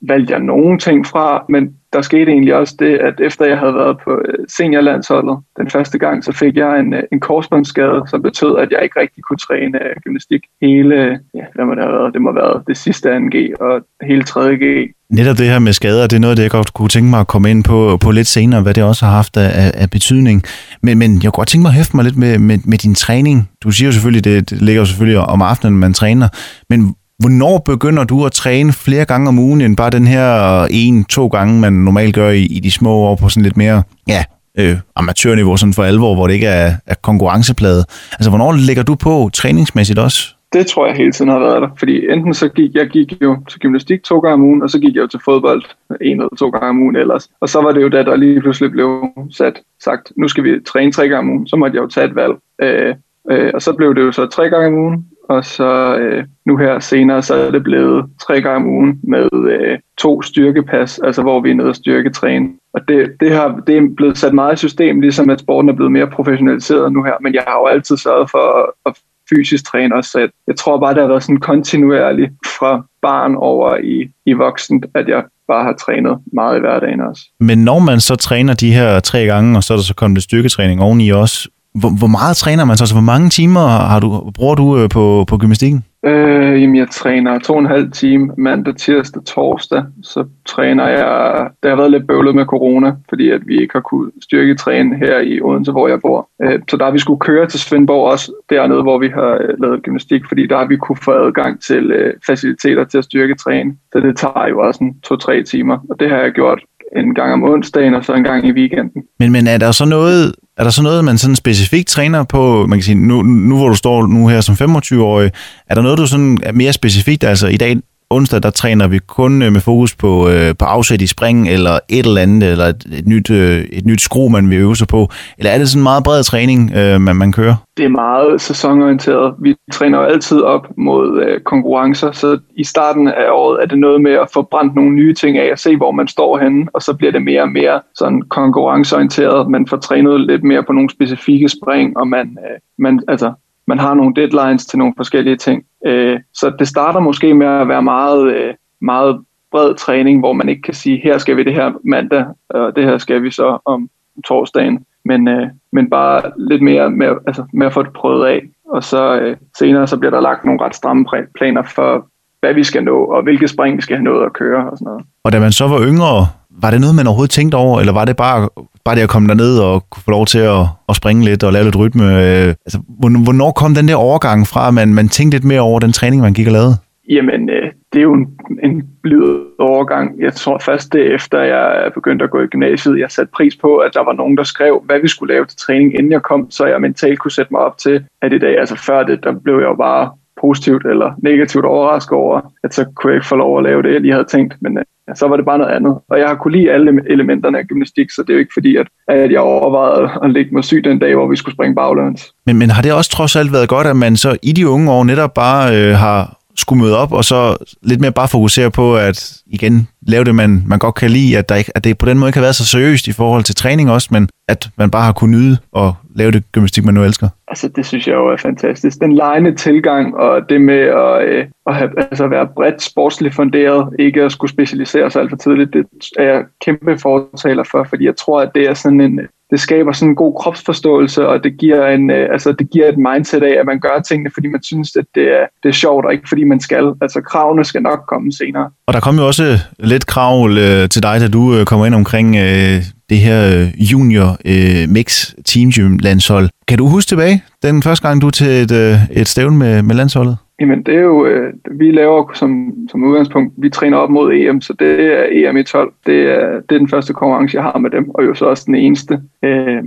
valgte jeg nogle ting fra, men der skete egentlig også det, at efter jeg havde været på øh, seniorlandsholdet den første gang, så fik jeg en, øh, en korsbåndsskade, som betød, at jeg ikke rigtig kunne træne øh, gymnastik hele, ja, hvad må det have været? Det må have været det sidste 2G og hele 3G. Netop det her med skader, det er noget, det jeg godt kunne tænke mig at komme ind på, på lidt senere, hvad det også har haft af, af betydning. Men, men jeg kunne godt tænke mig at hæfte mig lidt med, med, med din træning. Du siger jo selvfølgelig, det, det ligger jo selvfølgelig om aftenen, man træner, men Hvornår begynder du at træne flere gange om ugen, end bare den her en-to gange, man normalt gør i, i de små år på sådan lidt mere ja, øh, amatørniveau sådan for alvor, hvor det ikke er, er konkurrenceplade? Altså, hvornår ligger du på træningsmæssigt også? Det tror jeg hele tiden har været der, fordi enten så gik jeg gik jo til gymnastik to gange om ugen, og så gik jeg jo til fodbold en eller to gange om ugen ellers. Og så var det jo da, der lige pludselig blev sat, sagt, nu skal vi træne tre gange om ugen, så måtte jeg jo tage et valg. Øh, øh, og så blev det jo så tre gange om ugen, og så øh, nu her senere, så er det blevet tre gange om ugen med øh, to styrkepas, altså hvor vi er nede og styrketræne. Og det, det, har, det er blevet sat meget i system, ligesom at sporten er blevet mere professionaliseret nu her. Men jeg har jo altid sørget for at, at fysisk træne også, så jeg, jeg tror bare, det har været sådan kontinuerligt fra barn over i, i voksen, at jeg bare har trænet meget i hverdagen også. Men når man så træner de her tre gange, og så er der så kommet styrketræning oveni også, hvor, hvor meget træner man så? Altså, hvor mange timer har du, bruger du øh, på, på gymnastikken? Øh, jamen, jeg træner to og en halv time mandag, tirsdag, torsdag. Så træner jeg... Det har været lidt bøvlet med corona, fordi at vi ikke har kunnet styrke træne her i Odense, hvor jeg bor. Øh, så der har vi skulle køre til Svendborg også, dernede, hvor vi har øh, lavet gymnastik, fordi der har vi kunne få adgang til øh, faciliteter til at styrke træne. Så det tager jo også en to-tre timer, og det har jeg gjort en gang om onsdagen, og så en gang i weekenden. Men, men er der så noget, er der så noget, man sådan specifikt træner på, man kan sige, nu, nu hvor du står nu her som 25-årig, er der noget, du sådan er mere specifikt, altså i dag, onsdag, der træner vi kun øh, med fokus på, øh, på afsæt i spring, eller et eller andet, eller et, et, nyt, øh, et nyt skru, man vil øve sig på? Eller er det sådan en meget bred træning, øh, man, man kører? Det er meget sæsonorienteret. Vi træner jo altid op mod øh, konkurrencer, så i starten af året er det noget med at få brændt nogle nye ting af, og se, hvor man står henne, og så bliver det mere og mere sådan konkurrenceorienteret. Man får trænet lidt mere på nogle specifikke spring, og man, øh, man, altså, man har nogle deadlines til nogle forskellige ting. Øh, så det starter måske med at være meget, øh, meget bred træning, hvor man ikke kan sige, her skal vi det her mandag, og det her skal vi så om torsdagen. Men, øh, men bare lidt mere med, altså, med at få det prøvet af. Og så øh, senere så bliver der lagt nogle ret stramme planer for, hvad vi skal nå, og hvilke spring vi skal have nået at køre og sådan noget. Og da man så var yngre, var det noget, man overhovedet tænkte over, eller var det bare, bare det at komme derned og kunne få lov til at, at springe lidt og lave lidt rytme? Øh, altså, hvornår kom den der overgang fra, at man, man tænkte lidt mere over den træning, man gik og lavede? Jamen, øh, det er jo en, en blid overgang. Jeg tror først det efter jeg begyndte at gå i gymnasiet, jeg satte pris på, at der var nogen, der skrev, hvad vi skulle lave til træning, inden jeg kom, så jeg mentalt kunne sætte mig op til, at i dag, altså før det, der blev jeg jo bare positivt eller negativt overrasket over, at så kunne jeg ikke få lov at lave det, jeg lige havde tænkt, men øh, ja, så var det bare noget andet. Og jeg har kunne lide alle elementerne af gymnastik, så det er jo ikke fordi, at, at jeg overvejede at ligge mig syg den dag, hvor vi skulle springe baglæns. Men, men har det også trods alt været godt, at man så i de unge år netop bare øh, har skulle møde op, og så lidt mere bare fokusere på, at igen, lave det, man, man godt kan lide, at, der ikke, at det på den måde ikke har været så seriøst i forhold til træning også, men at man bare har kunnet nyde og lave det gymnastik, man nu elsker. Altså, det synes jeg jo er fantastisk. Den lejende tilgang, og det med at, øh, at have, altså være bredt sportsligt funderet, ikke at skulle specialisere sig alt for tidligt, det er jeg kæmpe fortaler for, fordi jeg tror, at det er sådan en, det skaber sådan en god kropsforståelse, og det giver, en, øh, altså det giver et mindset af, at man gør tingene, fordi man synes, at det er, det er sjovt, og ikke fordi man skal. Altså kravene skal nok komme senere. Og der kom jo også øh, lidt krav øh, til dig, da du øh, kommer ind omkring øh, det her øh, junior øh, mix team gym landshold. Kan du huske tilbage, den første gang du til et, øh, et stævn med, med landsholdet? Jamen det er jo, øh, vi laver som, som udgangspunkt, vi træner op mod EM, så det er EM i 12. Det er, det er den første konkurrence, jeg har med dem, og jo så også den eneste. Øh,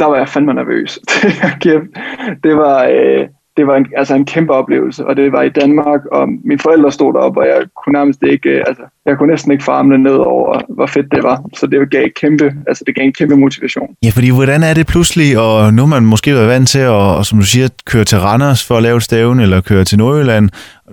der var jeg fandme nervøs. det var, øh, det var en, altså en kæmpe oplevelse, og det var i Danmark, og mine forældre stod deroppe, og jeg kunne nærmest ikke, øh, altså, jeg kunne næsten ikke farme ned over, hvor fedt det var. Så det gav kæmpe, altså det gav en kæmpe motivation. Ja, fordi hvordan er det pludselig, og nu er man måske været vant til at, og, som du siger, køre til Randers for at lave et stævne, eller køre til Nordjylland,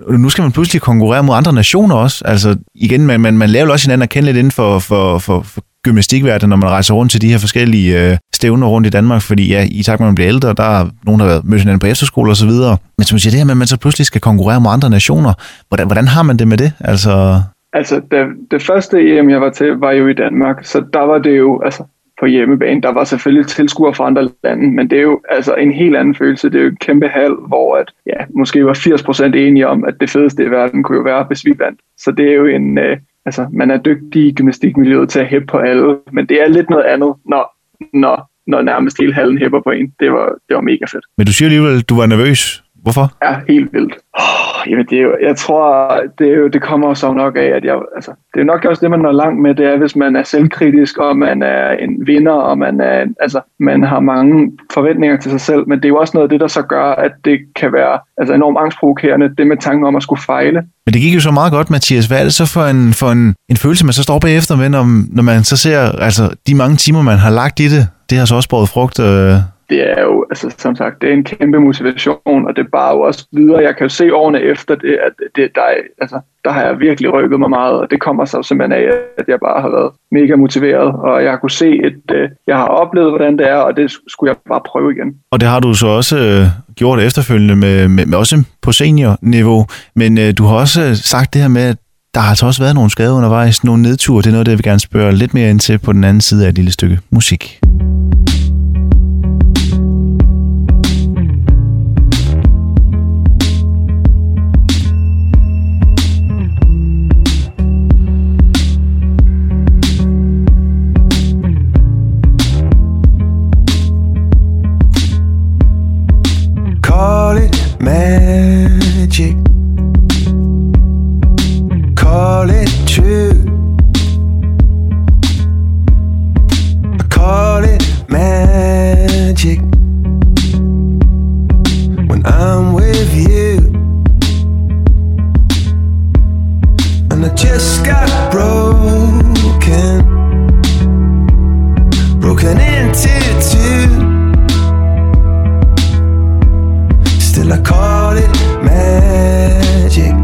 nu skal man pludselig konkurrere mod andre nationer også. Altså igen, man, man, man laver også hinanden at kende lidt inden for, for, for, for gymnastikverden, når man rejser rundt til de her forskellige øh, stævner rundt i Danmark, fordi ja, i takt med, at man bliver ældre, der er nogen, der har været mødt hinanden på efterskole og så videre. Men som siger, det her med, at man så pludselig skal konkurrere med andre nationer, hvordan, hvordan har man det med det? Altså... Altså, det, det første EM, jeg var til, var jo i Danmark, så der var det jo, altså, på hjemmebane. Der var selvfølgelig tilskuere fra andre lande, men det er jo altså en helt anden følelse. Det er jo en kæmpe hal, hvor at, ja, måske var 80% enige om, at det fedeste i verden kunne jo være, hvis vi vandt. Så det er jo en, øh, altså man er dygtig i gymnastikmiljøet til at hæppe på alle, men det er lidt noget andet, når, når, når nærmest hele hallen hæpper på en. Det var, det var mega fedt. Men du siger alligevel, at du var nervøs. Hvorfor? Ja, helt vildt. Oh, jamen det er jo, jeg tror, det, er jo, det kommer så nok af, at jeg, altså, det er nok også det, man når langt med, det er, hvis man er selvkritisk, og man er en vinder, og man, er, altså, man har mange forventninger til sig selv, men det er jo også noget af det, der så gør, at det kan være altså, enormt angstprovokerende, det med tanken om at skulle fejle. Men det gik jo så meget godt, Mathias. Hvad er det så for en, for en, en følelse, man så står bagefter med, når, når man så ser altså, de mange timer, man har lagt i det? Det har så også båret frugt. Øh det er jo, altså som sagt, det er en kæmpe motivation, og det er bare jo også videre. Jeg kan jo se årene efter det, at det, der, altså, der har jeg virkelig rykket mig meget, og det kommer så simpelthen af, at jeg bare har været mega motiveret, og jeg har kunne se, at øh, jeg har oplevet, hvordan det er, og det skulle jeg bare prøve igen. Og det har du så også øh, gjort efterfølgende, med, med, med også på seniorniveau, men øh, du har også øh, sagt det her med, at der har altså også været nogle skader undervejs, nogle nedture. Det er noget, det jeg vil gerne spørge lidt mere ind til på den anden side af et lille stykke musik. Still I call it magic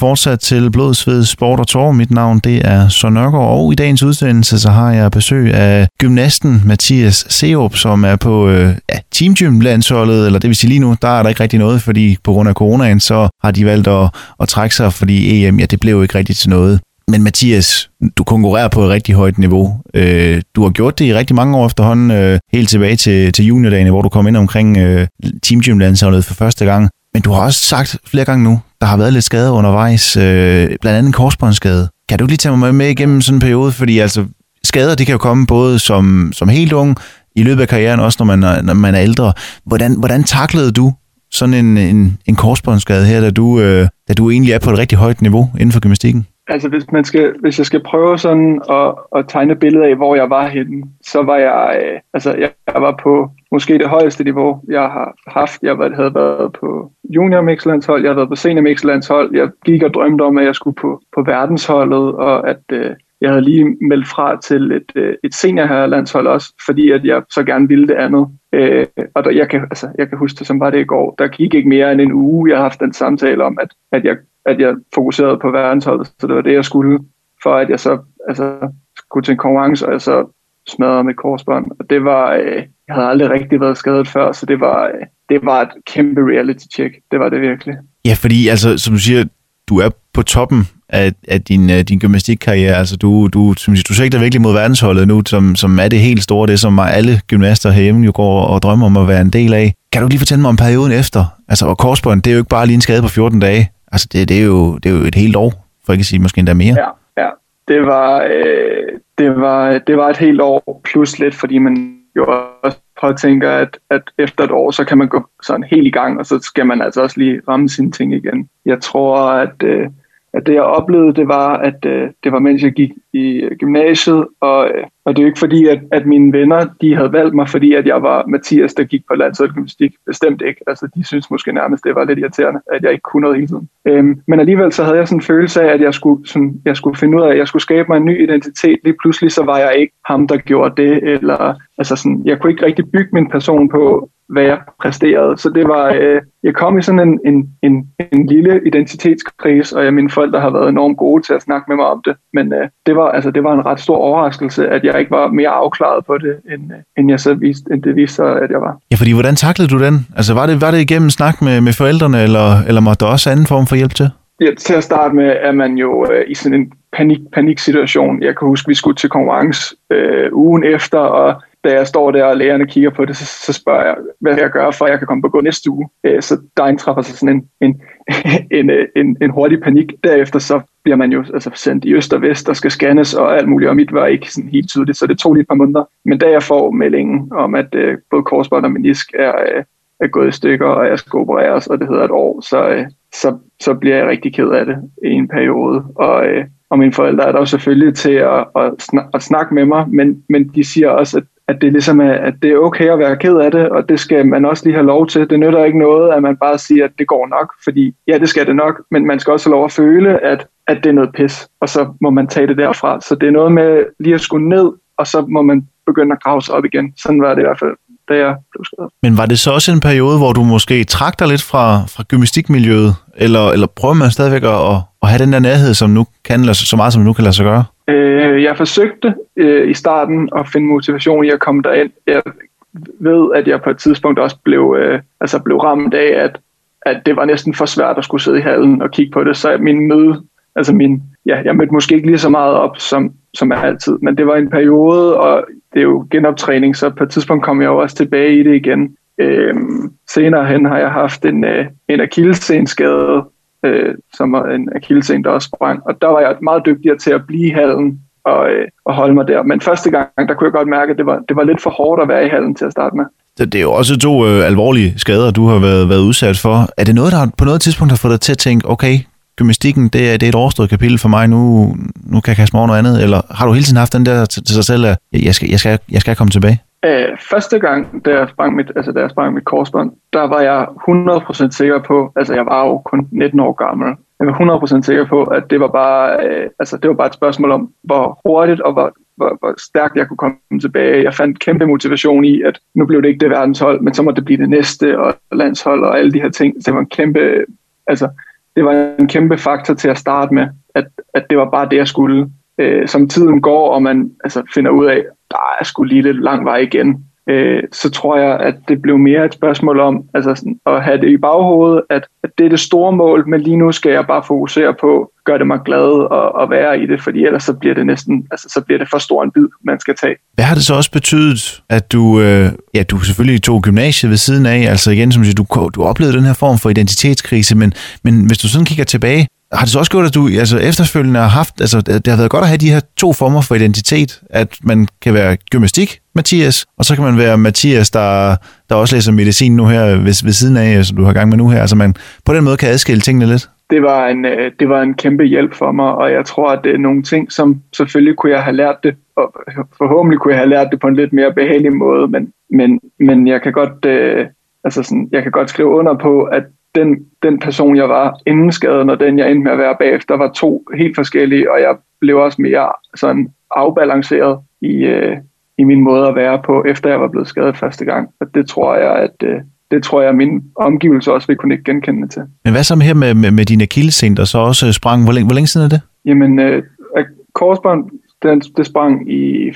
fortsat til Blod, Sved, Sport og Tår. Mit navn det er Søren Nørgaard, og i dagens udsendelse så har jeg besøg af gymnasten Mathias Seop, som er på øh, ja, Team Gym landsholdet, eller det vil sige lige nu, der er der ikke rigtig noget, fordi på grund af coronaen, så har de valgt at, at trække sig, fordi EM, ja, det blev jo ikke rigtigt til noget. Men Mathias, du konkurrerer på et rigtig højt niveau. Øh, du har gjort det i rigtig mange år efterhånden, øh, helt tilbage til, til juniordagene, hvor du kom ind omkring øh, Team Gym landsholdet for første gang. Men du har også sagt flere gange nu, der har været lidt skade undervejs, øh, blandt andet en korsbåndsskade. Kan du lige tage mig med igennem sådan en periode? Fordi altså, skader det kan jo komme både som, som helt ung, i løbet af karrieren, også når man er, når man er ældre. Hvordan, hvordan taklede du sådan en, en, en korsbåndsskade her, da du, øh, da du egentlig er på et rigtig højt niveau inden for gymnastikken? Altså hvis, man skal, hvis jeg skal prøve sådan at, at tegne et billede af, hvor jeg var henne, så var jeg, øh, altså jeg, jeg var på måske det højeste niveau, jeg har haft. Jeg havde været på junior mixlandshold, jeg havde været på senior mixlandshold. Jeg gik og drømte om, at jeg skulle på, på verdensholdet, og at øh, jeg havde lige meldt fra til et, øh, et seniorherrelandshold også, fordi at jeg så gerne ville det andet. Øh, og der, jeg, kan, altså, jeg kan huske det som var det i går. Der gik ikke mere end en uge, jeg har haft den samtale om, at, at, jeg, at jeg fokuserede på verdensholdet, så det var det, jeg skulle, for at jeg så altså, skulle til en konkurrence, og jeg så smadrede mit korsbånd. Og det var, øh, jeg havde aldrig rigtig været skadet før, så det var, øh, det var et kæmpe reality check. Det var det virkelig. Ja, fordi altså, som du siger, du er på toppen af, af din, uh, din gymnastikkarriere. Altså, du, du, som siger, du sigter virkelig mod verdensholdet nu, som, som er det helt store, det som alle gymnaster herhjemme jo går og drømmer om at være en del af. Kan du lige fortælle mig om perioden efter? Altså, og korsbånd, det er jo ikke bare lige en skade på 14 dage. Altså, det, det, er, jo, det er jo et helt år, for ikke at sige måske endda mere. Ja, ja. Det var, øh, det var, det var et helt år plus lidt, fordi man jo også påtænker, at, at efter et år, så kan man gå sådan helt i gang, og så skal man altså også lige ramme sine ting igen. Jeg tror, at, øh, at det jeg oplevede, det var, at øh, det var mens jeg gik i øh, gymnasiet, og, øh, og det er jo ikke fordi, at, at mine venner, de havde valgt mig, fordi at jeg var Mathias, der gik på landsholdsgymnastik. Bestemt ikke. Altså, de synes måske nærmest, det var lidt irriterende, at jeg ikke kunne noget hele tiden. Øhm, men alligevel så havde jeg sådan en følelse af, at jeg skulle, sådan, jeg skulle finde ud af, at jeg skulle skabe mig en ny identitet. Lige pludselig så var jeg ikke ham, der gjorde det, eller altså sådan, jeg kunne ikke rigtig bygge min person på, hvad jeg præsterede. Så det var, øh, jeg kom i sådan en, en, en, en lille identitetskrise, og jeg, mine forældre har været enormt gode til at snakke med mig om det. Men øh, det, var, altså, det var en ret stor overraskelse, at jeg ikke var mere afklaret på det, end, øh, end jeg så viste, end det viste sig, at jeg var. Ja, fordi hvordan taklede du den? Altså var det, var det igennem snak med, med forældrene, eller, eller måtte der også anden form for hjælp til? Ja, til at starte med er man jo øh, i sådan en panik, paniksituation. Jeg kan huske, vi skulle til konkurrence øh, ugen efter, og da jeg står der, og lægerne kigger på det, så, så spørger jeg, hvad jeg gør, for at jeg kan komme på gå næste uge. Øh, så der indtræffer sig sådan en, en, en, øh, en, en hurtig panik. Derefter så bliver man jo altså, sendt i øst og vest og skal scannes og alt muligt, og mit var ikke sådan helt tydeligt, så det tog lige et par måneder. Men da jeg får meldingen om, at øh, både korsbånd og menisk er, øh, er gået i stykker, og jeg skal opereres, og det hedder et år, så, øh, så, så bliver jeg rigtig ked af det i en periode. Og, øh, og mine forældre er der jo selvfølgelig til at, at, snak, at snakke med mig, men, men de siger også, at at det ligesom er, at det er okay at være ked af det, og det skal man også lige have lov til. Det nytter ikke noget, at man bare siger, at det går nok, fordi ja, det skal det nok, men man skal også have lov at føle, at, at det er noget pis, og så må man tage det derfra. Så det er noget med lige at skulle ned, og så må man begynde at grave sig op igen. Sådan var det i hvert fald, da jeg blev skadet. Men var det så også en periode, hvor du måske trak dig lidt fra, fra gymnastikmiljøet, eller, eller prøver man stadigvæk at, at have den der nærhed, som nu kan lade, så meget som nu kan lade sig gøre? Øh, jeg forsøgte øh, i starten at finde motivation i at komme derind. Jeg ved, at jeg på et tidspunkt også blev, øh, altså blev ramt af, at, at det var næsten for svært at skulle sidde i hallen og kigge på det. Så min møde, altså min, ja, jeg mødte måske ikke lige så meget op som, som altid, men det var en periode, og det er jo genoptræning, så på et tidspunkt kom jeg jo også tilbage i det igen. Øhm, senere hen har jeg haft en, øh, en akillessenskade, øh, som var en akillesen, der også sprang. Og der var jeg meget dygtigere til at blive i hallen, og, øh, og holde mig der. Men første gang, der kunne jeg godt mærke, at det var, det var lidt for hårdt at være i hallen til at starte med. Det er jo også to øh, alvorlige skader, du har været, været udsat for. Er det noget, der på noget tidspunkt har fået dig til at tænke, okay, gymnastikken, det er, det er et overstået kapitel for mig, nu, nu kan jeg kaste mig over noget andet? Eller har du hele tiden haft den der til, til sig selv, at jeg skal, jeg, skal, jeg skal komme tilbage? Æh, første gang, da jeg sprang mit, altså, da jeg sprang mit korsbånd, der var jeg 100% sikker på, altså jeg var jo kun 19 år gammel, jeg var 100% sikker på, at det var bare, øh, altså det var bare et spørgsmål om, hvor hurtigt og hvor, hvor, hvor stærkt jeg kunne komme tilbage. Jeg fandt kæmpe motivation i, at nu blev det ikke det verdenshold, men så må det blive det næste, og landshold og alle de her ting. Så det var en kæmpe, altså det var en kæmpe faktor til at starte med, at, at det var bare det, jeg skulle. Øh, som tiden går, og man altså, finder ud af, der er sgu lige lidt lang vej igen, øh, så tror jeg, at det blev mere et spørgsmål om altså sådan, at have det i baghovedet, at, at det er det store mål, men lige nu skal jeg bare fokusere på, gør det mig glad at, at være i det, fordi ellers så bliver det næsten, altså så bliver det for stor en bid, man skal tage. Hvad har det så også betydet, at du, øh, ja, du selvfølgelig tog gymnasiet ved siden af, altså igen, som du, du oplevede den her form for identitetskrise, men, men hvis du sådan kigger tilbage, har det så også gjort, at du altså, efterfølgende har haft, altså det har været godt at have de her to former for identitet, at man kan være gymnastik Mathias, og så kan man være Mathias, der, der også læser medicin nu her ved, ved siden af, som du har gang med nu her. Altså man på den måde kan adskille tingene lidt. Det var, en, øh, det var en kæmpe hjælp for mig, og jeg tror, at det er nogle ting, som selvfølgelig kunne jeg have lært det, og forhåbentlig kunne jeg have lært det på en lidt mere behagelig måde, men, men, men jeg kan godt, øh, altså sådan, jeg kan godt skrive under på, at den, den person, jeg var inden skaden, og den, jeg endte med at være bagefter, var to helt forskellige, og jeg blev også mere sådan afbalanceret i, øh, i min måde at være på, efter jeg var blevet skadet første gang. Og det tror jeg, at øh, det tror jeg, min omgivelse også vil kunne ikke genkende til. Men hvad så med her med, med, med dine akillesen, der så også sprang? Hvor længe, hvor længe siden er det? Jamen, øh, korsbånd, den, det sprang i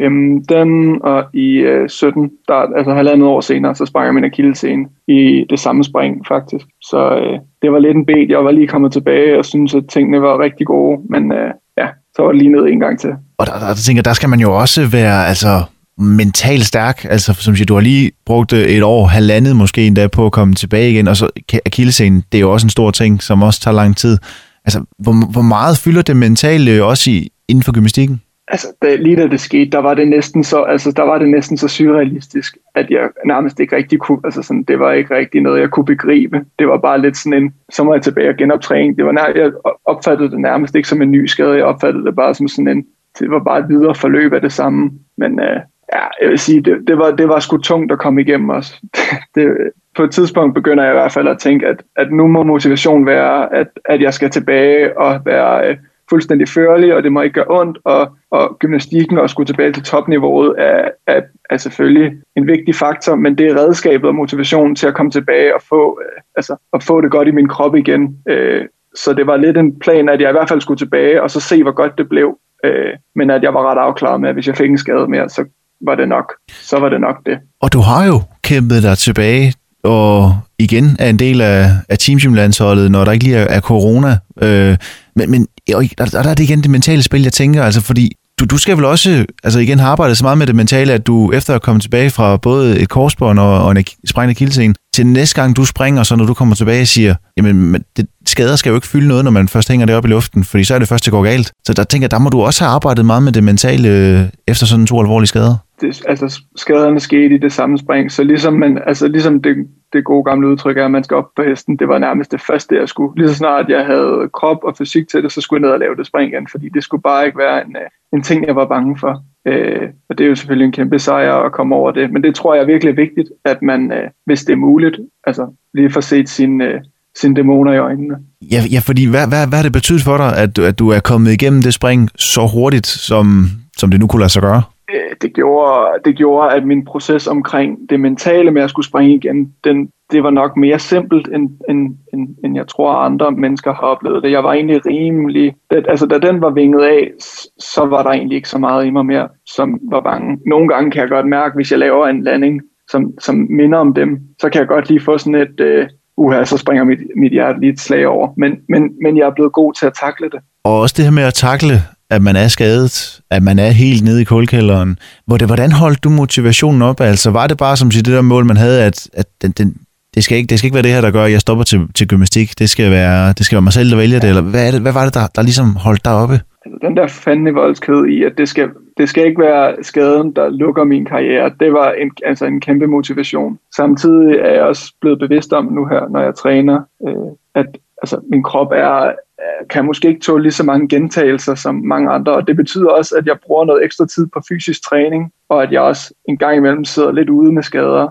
15 og i øh, 17, der, altså halvandet år senere, så sprang jeg min akillescene i det samme spring faktisk. Så øh, det var lidt en bed. Jeg var lige kommet tilbage og synes at tingene var rigtig gode, men øh, ja, så var det lige ned en gang til. Og der, der, der tænker, der skal man jo også være altså, mentalt stærk. Altså, som siger, du har lige brugt øh, et år, halvandet måske endda på at komme tilbage igen, og så akillescenen, det er jo også en stor ting, som også tager lang tid. Altså, hvor, hvor meget fylder det mentale øh, også i, inden for gymnastikken? Altså, da, lige da det skete, der var det næsten så, altså, der var det næsten så surrealistisk, at jeg nærmest ikke rigtig kunne, altså sådan, det var ikke rigtig noget, jeg kunne begribe. Det var bare lidt sådan en, så må jeg tilbage og genoptræning. Det var nær, jeg opfattede det nærmest ikke som en ny skade, jeg opfattede det bare som sådan en, det var bare et videre forløb af det samme. Men øh, ja, jeg vil sige, det, det, var, det var sgu tungt at komme igennem os. det, på et tidspunkt begynder jeg i hvert fald at tænke, at, at nu må motivation være, at, at jeg skal tilbage og være øh, fuldstændig førlig, og det må ikke gøre ondt, og, og gymnastikken og skulle tilbage til topniveauet er, er, er selvfølgelig en vigtig faktor, men det er redskabet og motivationen til at komme tilbage og få, øh, altså, at få det godt i min krop igen. Øh, så det var lidt en plan, at jeg i hvert fald skulle tilbage, og så se, hvor godt det blev. Øh, men at jeg var ret afklaret med, at hvis jeg fik en skade mere, så var det nok. Så var det nok det. Og du har jo kæmpet dig tilbage og igen er en del af, af teamgymlandsholdet, når der ikke lige er, er corona. Øh, men men og der, der er det igen det mentale spil, jeg tænker, altså fordi du, du skal vel også, altså igen har arbejdet så meget med det mentale, at du efter at komme tilbage fra både et korsbånd og, og en sprængende kildescene, til næste gang du springer, så når du kommer tilbage og siger, jamen det, skader skal jo ikke fylde noget, når man først hænger det op i luften, fordi så er det først, det går galt. Så der tænker jeg, der må du også have arbejdet meget med det mentale øh, efter sådan to alvorlige skader det, altså skaderne skete i det samme spring, så ligesom, man, altså ligesom det, det gode gamle udtryk er, at man skal op på hesten, det var nærmest det første, jeg skulle. Lige så snart jeg havde krop og fysik til det, så skulle jeg ned og lave det spring igen, fordi det skulle bare ikke være en, øh, en ting, jeg var bange for. Øh, og det er jo selvfølgelig en kæmpe sejr at komme over det, men det tror jeg er virkelig vigtigt, at man, øh, hvis det er muligt, altså lige får set sin, øh, sine dæmoner i øjnene. Ja, ja fordi hvad, hvad, hvad har det betydet for dig, at, at du er kommet igennem det spring så hurtigt, som, som det nu kunne lade sig gøre? Øh, det gjorde, det gjorde, at min proces omkring det mentale med at skulle springe igen, den, det var nok mere simpelt, end, end, end, end jeg tror, andre mennesker har oplevet det. Jeg var egentlig rimelig... Det, altså, da den var vinget af, så var der egentlig ikke så meget i mig mere, som var bange. Nogle gange kan jeg godt mærke, hvis jeg laver en landing, som, som minder om dem, så kan jeg godt lige få sådan et... Øh, uha, så springer mit, mit hjerte lige et slag over. Men, men, men jeg er blevet god til at takle det. Og også det her med at takle at man er skadet, at man er helt nede i kulkælderen. Hvordan holdt du motivationen op? Altså var det bare som det der mål, man havde, at, at den, den, det, skal ikke, det skal ikke være det her, der gør, at jeg stopper til, til gymnastik. Det skal, være, det skal være mig selv, der vælger det. Eller hvad, er det, hvad var det, der, der ligesom holdt dig oppe? altså, den der fandme voldsked i, at det skal, det skal ikke være skaden, der lukker min karriere. Det var en, altså en kæmpe motivation. Samtidig er jeg også blevet bevidst om nu her, når jeg træner, øh, at altså, min krop er, øh, kan måske ikke tåle lige så mange gentagelser som mange andre, og det betyder også, at jeg bruger noget ekstra tid på fysisk træning, og at jeg også en gang imellem sidder lidt ude med skader.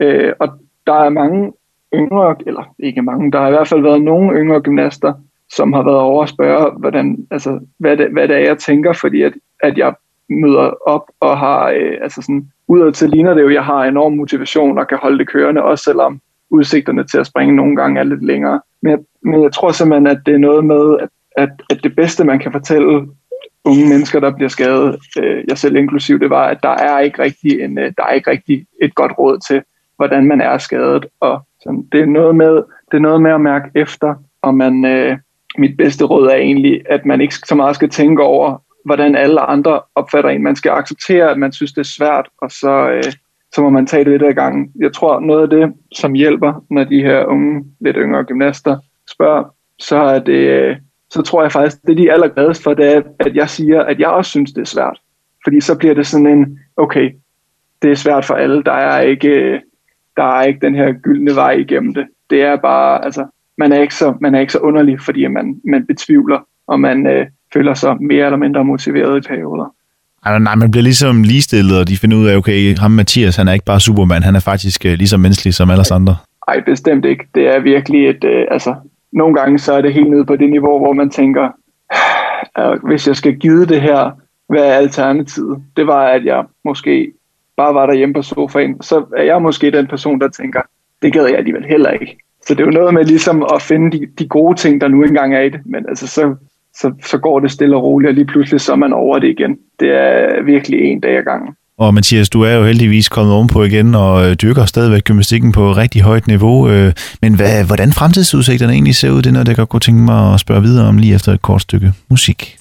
Øh, og der er mange yngre, eller ikke mange, der har i hvert fald været nogle yngre gymnaster, som har været over at spørge, hvordan, altså, hvad, det, hvad det er, jeg tænker, fordi at, at jeg møder op og har, øh, altså sådan, udad til ligner det jo, jeg har enorm motivation og kan holde det kørende, også selvom udsigterne til at springe nogle gange er lidt længere. Men jeg, men jeg tror simpelthen, at det er noget med, at, at, at det bedste, man kan fortælle unge mennesker, der bliver skadet, øh, jeg selv inklusiv, det var, at der er ikke rigtig, en, øh, der er ikke rigtig et godt råd til, hvordan man er skadet. Og sådan, det, er noget med, det er noget med at mærke efter, og man, øh, mit bedste råd er egentlig, at man ikke så meget skal tænke over, hvordan alle andre opfatter en. Man skal acceptere, at man synes, det er svært, og så, øh, så må man tage det lidt ad gangen. Jeg tror, noget af det, som hjælper, når de her unge, lidt yngre gymnaster spørger, så er det, øh, så tror jeg faktisk, det de er allergladest for, det er, at jeg siger, at jeg også synes, det er svært. Fordi så bliver det sådan en, okay, det er svært for alle. Der er ikke, der er ikke den her gyldne vej igennem det. Det er bare, altså, man er ikke så, man er ikke så underlig, fordi man, man betvivler, og man øh, føler sig mere eller mindre motiveret i perioder. Nej, nej, man bliver ligesom ligestillet, og de finder ud af, okay, ham Mathias, han er ikke bare Superman, han er faktisk øh, lige så menneskelig som alle andre. Nej, bestemt ikke. Det er virkelig et, øh, altså, nogle gange så er det helt nede på det niveau, hvor man tænker, ah, hvis jeg skal give det her, hvad er alternativet? Det var, at jeg måske bare var derhjemme på sofaen. Så er jeg måske den person, der tænker, det gad jeg alligevel heller ikke. Så det er jo noget med ligesom at finde de, de gode ting, der nu engang er i det. Men altså, så, så, så går det stille og roligt, og lige pludselig så er man over det igen. Det er virkelig en dag ad gangen. Og Mathias, du er jo heldigvis kommet ovenpå igen og øh, dyrker stadigvæk gymnastikken på rigtig højt niveau. Øh. Men hvad, hvordan fremtidsudsigterne egentlig ser ud, det er noget, jeg godt kunne tænke mig at spørge videre om lige efter et kort stykke musik.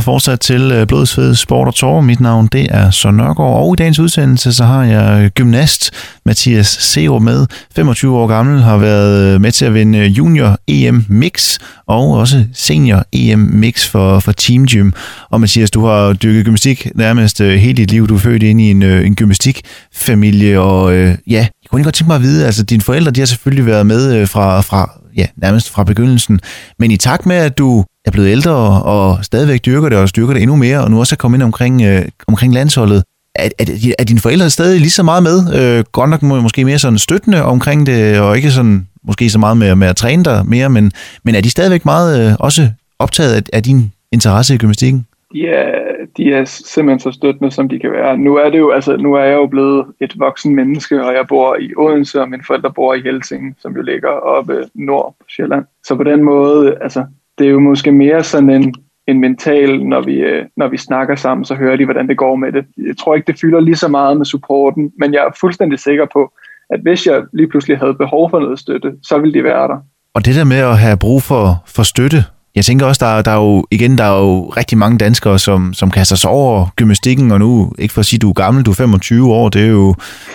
Lytter fortsat til øh, Blodsved Blodsfed Sport og Tor. Mit navn det er Søren Nørgaard, og i dagens udsendelse så har jeg øh, gymnast Mathias Seo med. 25 år gammel, har været øh, med til at vinde Junior EM Mix og også Senior EM Mix for, for Team Gym. Og Mathias, du har dykket gymnastik nærmest hele dit liv. Du er født ind i en, en gymnastikfamilie, og ja, jeg kunne godt tænke mig at vide, altså dine forældre, de har selvfølgelig været med fra, fra ja, nærmest fra begyndelsen. Men i takt med, at du er blevet ældre og stadigvæk dyrker det og styrker det endnu mere, og nu også er kommet ind omkring, øh, omkring landsholdet, er, er, er dine forældre stadig lige så meget med? Øh, godt nok måske mere sådan støttende omkring det, og ikke sådan måske så meget med, med at træne dig mere, men, men er de stadigvæk meget øh, også optaget af, af din interesse i gymnastikken? De er, de er simpelthen så støttende, som de kan være. Nu er det jo, altså, nu er jeg jo blevet et voksen menneske, og jeg bor i Odense, og mine forældre bor i Helsing, som jo ligger oppe nord på Sjælland. Så på den måde, altså, det er jo måske mere sådan en, en mental, når vi, øh, når vi snakker sammen, så hører de, hvordan det går med det. Jeg tror ikke, det fylder lige så meget med supporten, men jeg er fuldstændig sikker på, at hvis jeg lige pludselig havde behov for noget støtte, så ville de være der. Og det der med at have brug for, for støtte, jeg tænker også, der, der er jo, igen, der er jo rigtig mange danskere, som, som kaster sig over gymnastikken, og nu, ikke for at sige, du er gammel, du er 25 år, det er jo,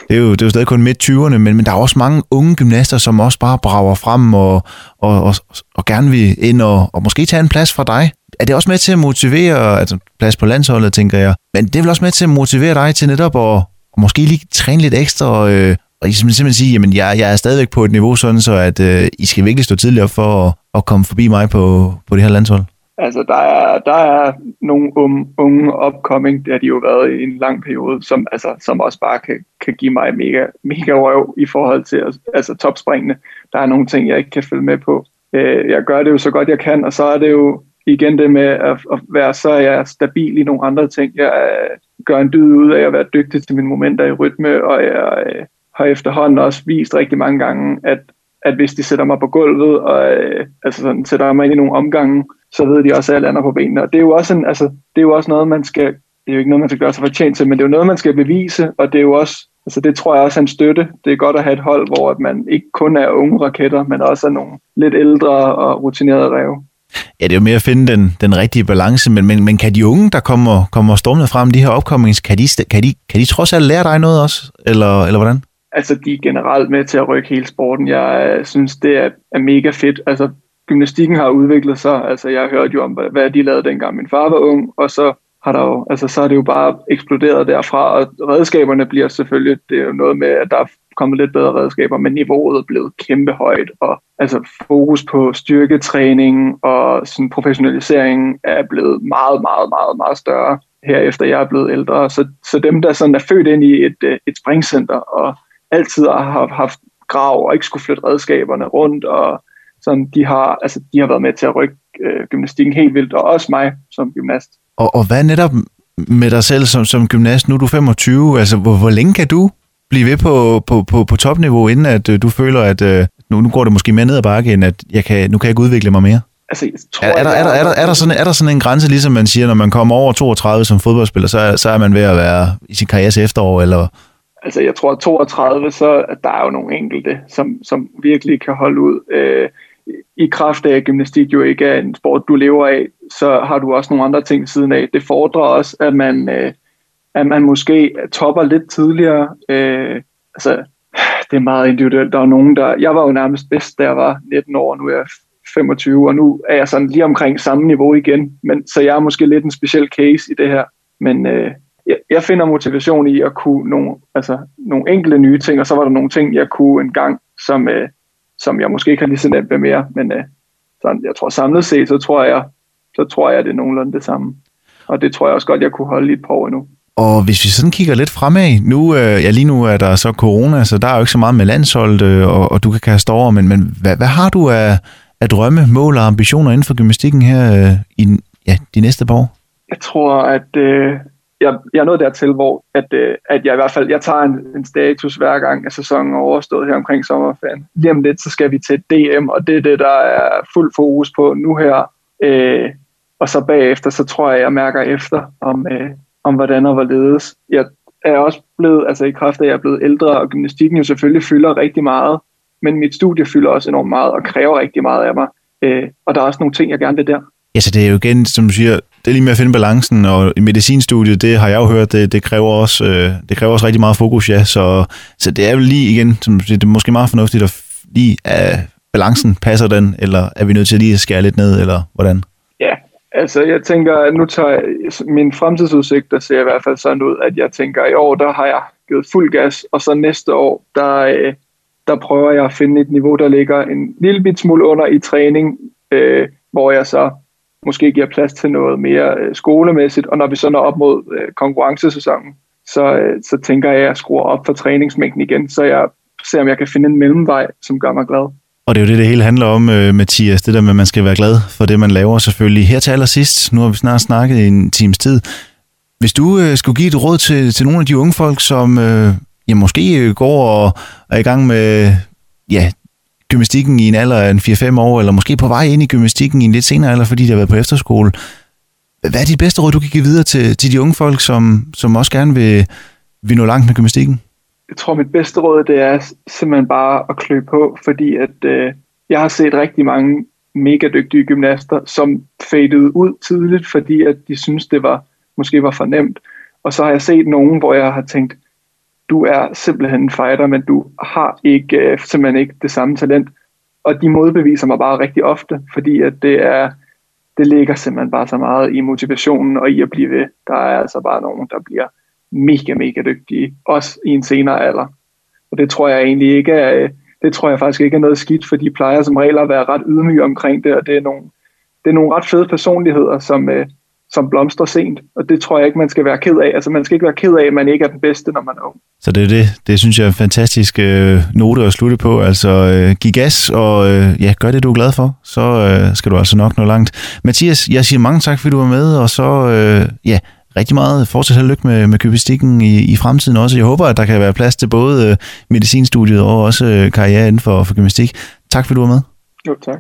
det er jo, det er jo stadig kun midt 20'erne, men, men der er også mange unge gymnaster, som også bare brager frem og, og, og, og gerne vil ind og, og måske tage en plads fra dig. Er det også med til at motivere, altså plads på landsholdet, tænker jeg, men det er vel også med til at motivere dig til netop at, og måske lige træne lidt ekstra, øh, og ligesom- simpelthen sige, jamen jeg, jeg er stadigvæk på et niveau sådan, så at øh, I skal virkelig stå tidligere for at, at komme forbi mig på, på det her landshold. Altså, der er, der er nogle um, unge upcoming, det har de jo været i en lang periode, som, altså, som også bare kan, kan give mig mega, mega røv i forhold til altså, topspringende. Der er nogle ting, jeg ikke kan følge med på. Øh, jeg gør det jo så godt, jeg kan, og så er det jo igen det med at, at være så er jeg stabil i nogle andre ting. Jeg øh, gør en dyd ud af at være dygtig til mine momenter i rytme, og jeg øh, har efterhånden også vist rigtig mange gange, at, at hvis de sætter mig på gulvet, og øh, altså sådan, sætter mig ind i nogle omgange, så ved de også, at jeg lander på benene. Og det er jo også, en, altså, det er jo også noget, man skal, det er jo ikke noget, man skal gøre sig fortjent til, men det er jo noget, man skal bevise, og det er jo også, altså det tror jeg også er en støtte. Det er godt at have et hold, hvor at man ikke kun er unge raketter, men også er nogle lidt ældre og rutinerede ræve. Ja, det er jo mere at finde den, den rigtige balance, men, men, men kan de unge, der kommer, kommer stormende frem, de her opkommings, kan de, kan, de, kan de trods alt lære dig noget også, eller, eller hvordan? Altså, de er generelt med til at rykke hele sporten. Jeg øh, synes, det er, er mega fedt. Altså, gymnastikken har udviklet sig. Altså, jeg hørte jo om, hvad de lavede dengang min far var ung, og så har der jo, altså, så er det jo bare eksploderet derfra, og redskaberne bliver selvfølgelig, det er jo noget med, at der er kommet lidt bedre redskaber, men niveauet er blevet kæmpe højt, og altså fokus på styrketræning og sådan professionalisering er blevet meget, meget, meget, meget større herefter jeg er blevet ældre. Så, så dem, der sådan er født ind i et, øh, et springcenter og altid har haft grav og ikke skulle flytte redskaberne rundt og sådan, de, har, altså, de har været med til at rykke øh, gymnastikken helt vildt, og også mig som gymnast. Og, og hvad netop med dig selv som, som gymnast? Nu er du 25, altså hvor, hvor længe kan du blive ved på, på, på, på topniveau, inden at øh, du føler, at øh, nu, nu går det måske mere ned ad bakke, end at jeg kan, nu kan jeg ikke udvikle mig mere? Altså, jeg tror, Er, er, der, er, der, er, der, er, der sådan, er der sådan en grænse, ligesom man siger, når man kommer over 32 som fodboldspiller, så er, så er man ved at være i sin karrieres efterår, eller altså jeg tror 32, så at der er jo nogle enkelte, som, som virkelig kan holde ud. Øh, I kraft af, at gymnastik jo ikke er en sport, du lever af, så har du også nogle andre ting siden af. Det fordrer også, at man, øh, at man måske topper lidt tidligere. Øh, altså, det er meget individuelt. Der er nogen, der... Jeg var jo nærmest bedst, da jeg var 19 år, nu er jeg 25, og nu er jeg sådan lige omkring samme niveau igen. Men, så jeg er måske lidt en speciel case i det her. Men øh, jeg, jeg finder motivation i at kunne nogle, altså, nogle enkelte nye ting, og så var der nogle ting, jeg kunne en gang, som, øh, som jeg måske ikke har lige så nemt ved mere. Men øh, sådan, jeg tror samlet set, så tror jeg, så tror jeg, det er nogenlunde det samme. Og det tror jeg også godt, jeg kunne holde i et par år endnu. Og hvis vi sådan kigger lidt fremad, nu, øh, ja lige nu er der så corona, så der er jo ikke så meget med landsholdet, øh, og, og du kan kaste over, men, men hvad, hvad har du af, af drømme, mål og ambitioner inden for gymnastikken her øh, i ja, de næste par år? Jeg tror, at øh, jeg, jeg er nået dertil, hvor at, øh, at jeg i hvert fald jeg tager en, en status hver gang, at sæsonen er overstået her omkring sommerferien. Lige om lidt, så skal vi til DM, og det er det, der er fuld fokus på nu her. Øh, og så bagefter, så tror jeg, jeg mærker efter om, øh, om hvordan og hvorledes. Jeg er også blevet, altså i kraft af, at jeg er blevet ældre, og gymnastikken jo selvfølgelig fylder rigtig meget, men mit studie fylder også enormt meget og kræver rigtig meget af mig. Øh, og der er også nogle ting, jeg gerne vil der. Ja, så det er jo igen, som du siger, det er lige med at finde balancen, og i medicinstudiet, det har jeg jo hørt, det, det, kræver, også, øh, det kræver også rigtig meget fokus, ja, så, så det er jo lige igen, som det er måske meget fornuftigt at lige, at balancen passer den, eller er vi nødt til lige at skære lidt ned, eller hvordan? Ja, altså jeg tænker, at nu tager jeg, min fremtidsudsigter ser i hvert fald sådan ud, at jeg tænker, at i år, der har jeg givet fuld gas, og så næste år, der, øh, der prøver jeg at finde et niveau, der ligger en lille bit smule under i træning, øh, hvor jeg så måske giver plads til noget mere øh, skolemæssigt, og når vi så når op mod øh, konkurrencesæsonen, så, øh, så tænker jeg, at jeg skruer op for træningsmængden igen, så jeg ser, om jeg kan finde en mellemvej, som gør mig glad. Og det er jo det, det hele handler om, øh, Mathias, det der med, at man skal være glad for det, man laver selvfølgelig. Her til allersidst, nu har vi snart snakket i en times tid. Hvis du øh, skulle give et råd til, til nogle af de unge folk, som øh, ja, måske øh, går og er i gang med ja, gymnastikken i en alder af en 4-5 år, eller måske på vej ind i gymnastikken i en lidt senere alder, fordi de har været på efterskole. Hvad er dit bedste råd, du kan give videre til, til de unge folk, som, som også gerne vil, vil nå langt med gymnastikken? Jeg tror, mit bedste råd, det er simpelthen bare at klø på, fordi at øh, jeg har set rigtig mange mega dygtige gymnaster, som fadede ud tidligt, fordi at de synes det var måske var for nemt. Og så har jeg set nogen, hvor jeg har tænkt, du er simpelthen en fighter, men du har ikke, øh, simpelthen ikke det samme talent. Og de modbeviser mig bare rigtig ofte, fordi at det er, det ligger simpelthen bare så meget i motivationen og i at blive ved. Der er altså bare nogen, der bliver mega, mega dygtige, også i en senere alder. Og det tror jeg egentlig ikke er, øh, det tror jeg faktisk ikke er noget skidt, for de plejer som regel at være ret ydmyge omkring det, og det er nogle, det er nogle ret fede personligheder, som, øh, som blomstrer sent, og det tror jeg ikke, man skal være ked af. Altså man skal ikke være ked af, at man ikke er den bedste, når man er ung. Så det er det. Det synes jeg er en fantastisk øh, note at slutte på. Altså øh, giv gas, og øh, ja, gør det, du er glad for. Så øh, skal du altså nok nå langt. Mathias, jeg siger mange tak, fordi du var med, og så øh, ja, rigtig meget fortsat held lykke med, med gymnastikken i, i fremtiden også. Jeg håber, at der kan være plads til både øh, medicinstudiet og også øh, karriere inden for, for gymnastik. Tak fordi du var med. Jo, tak.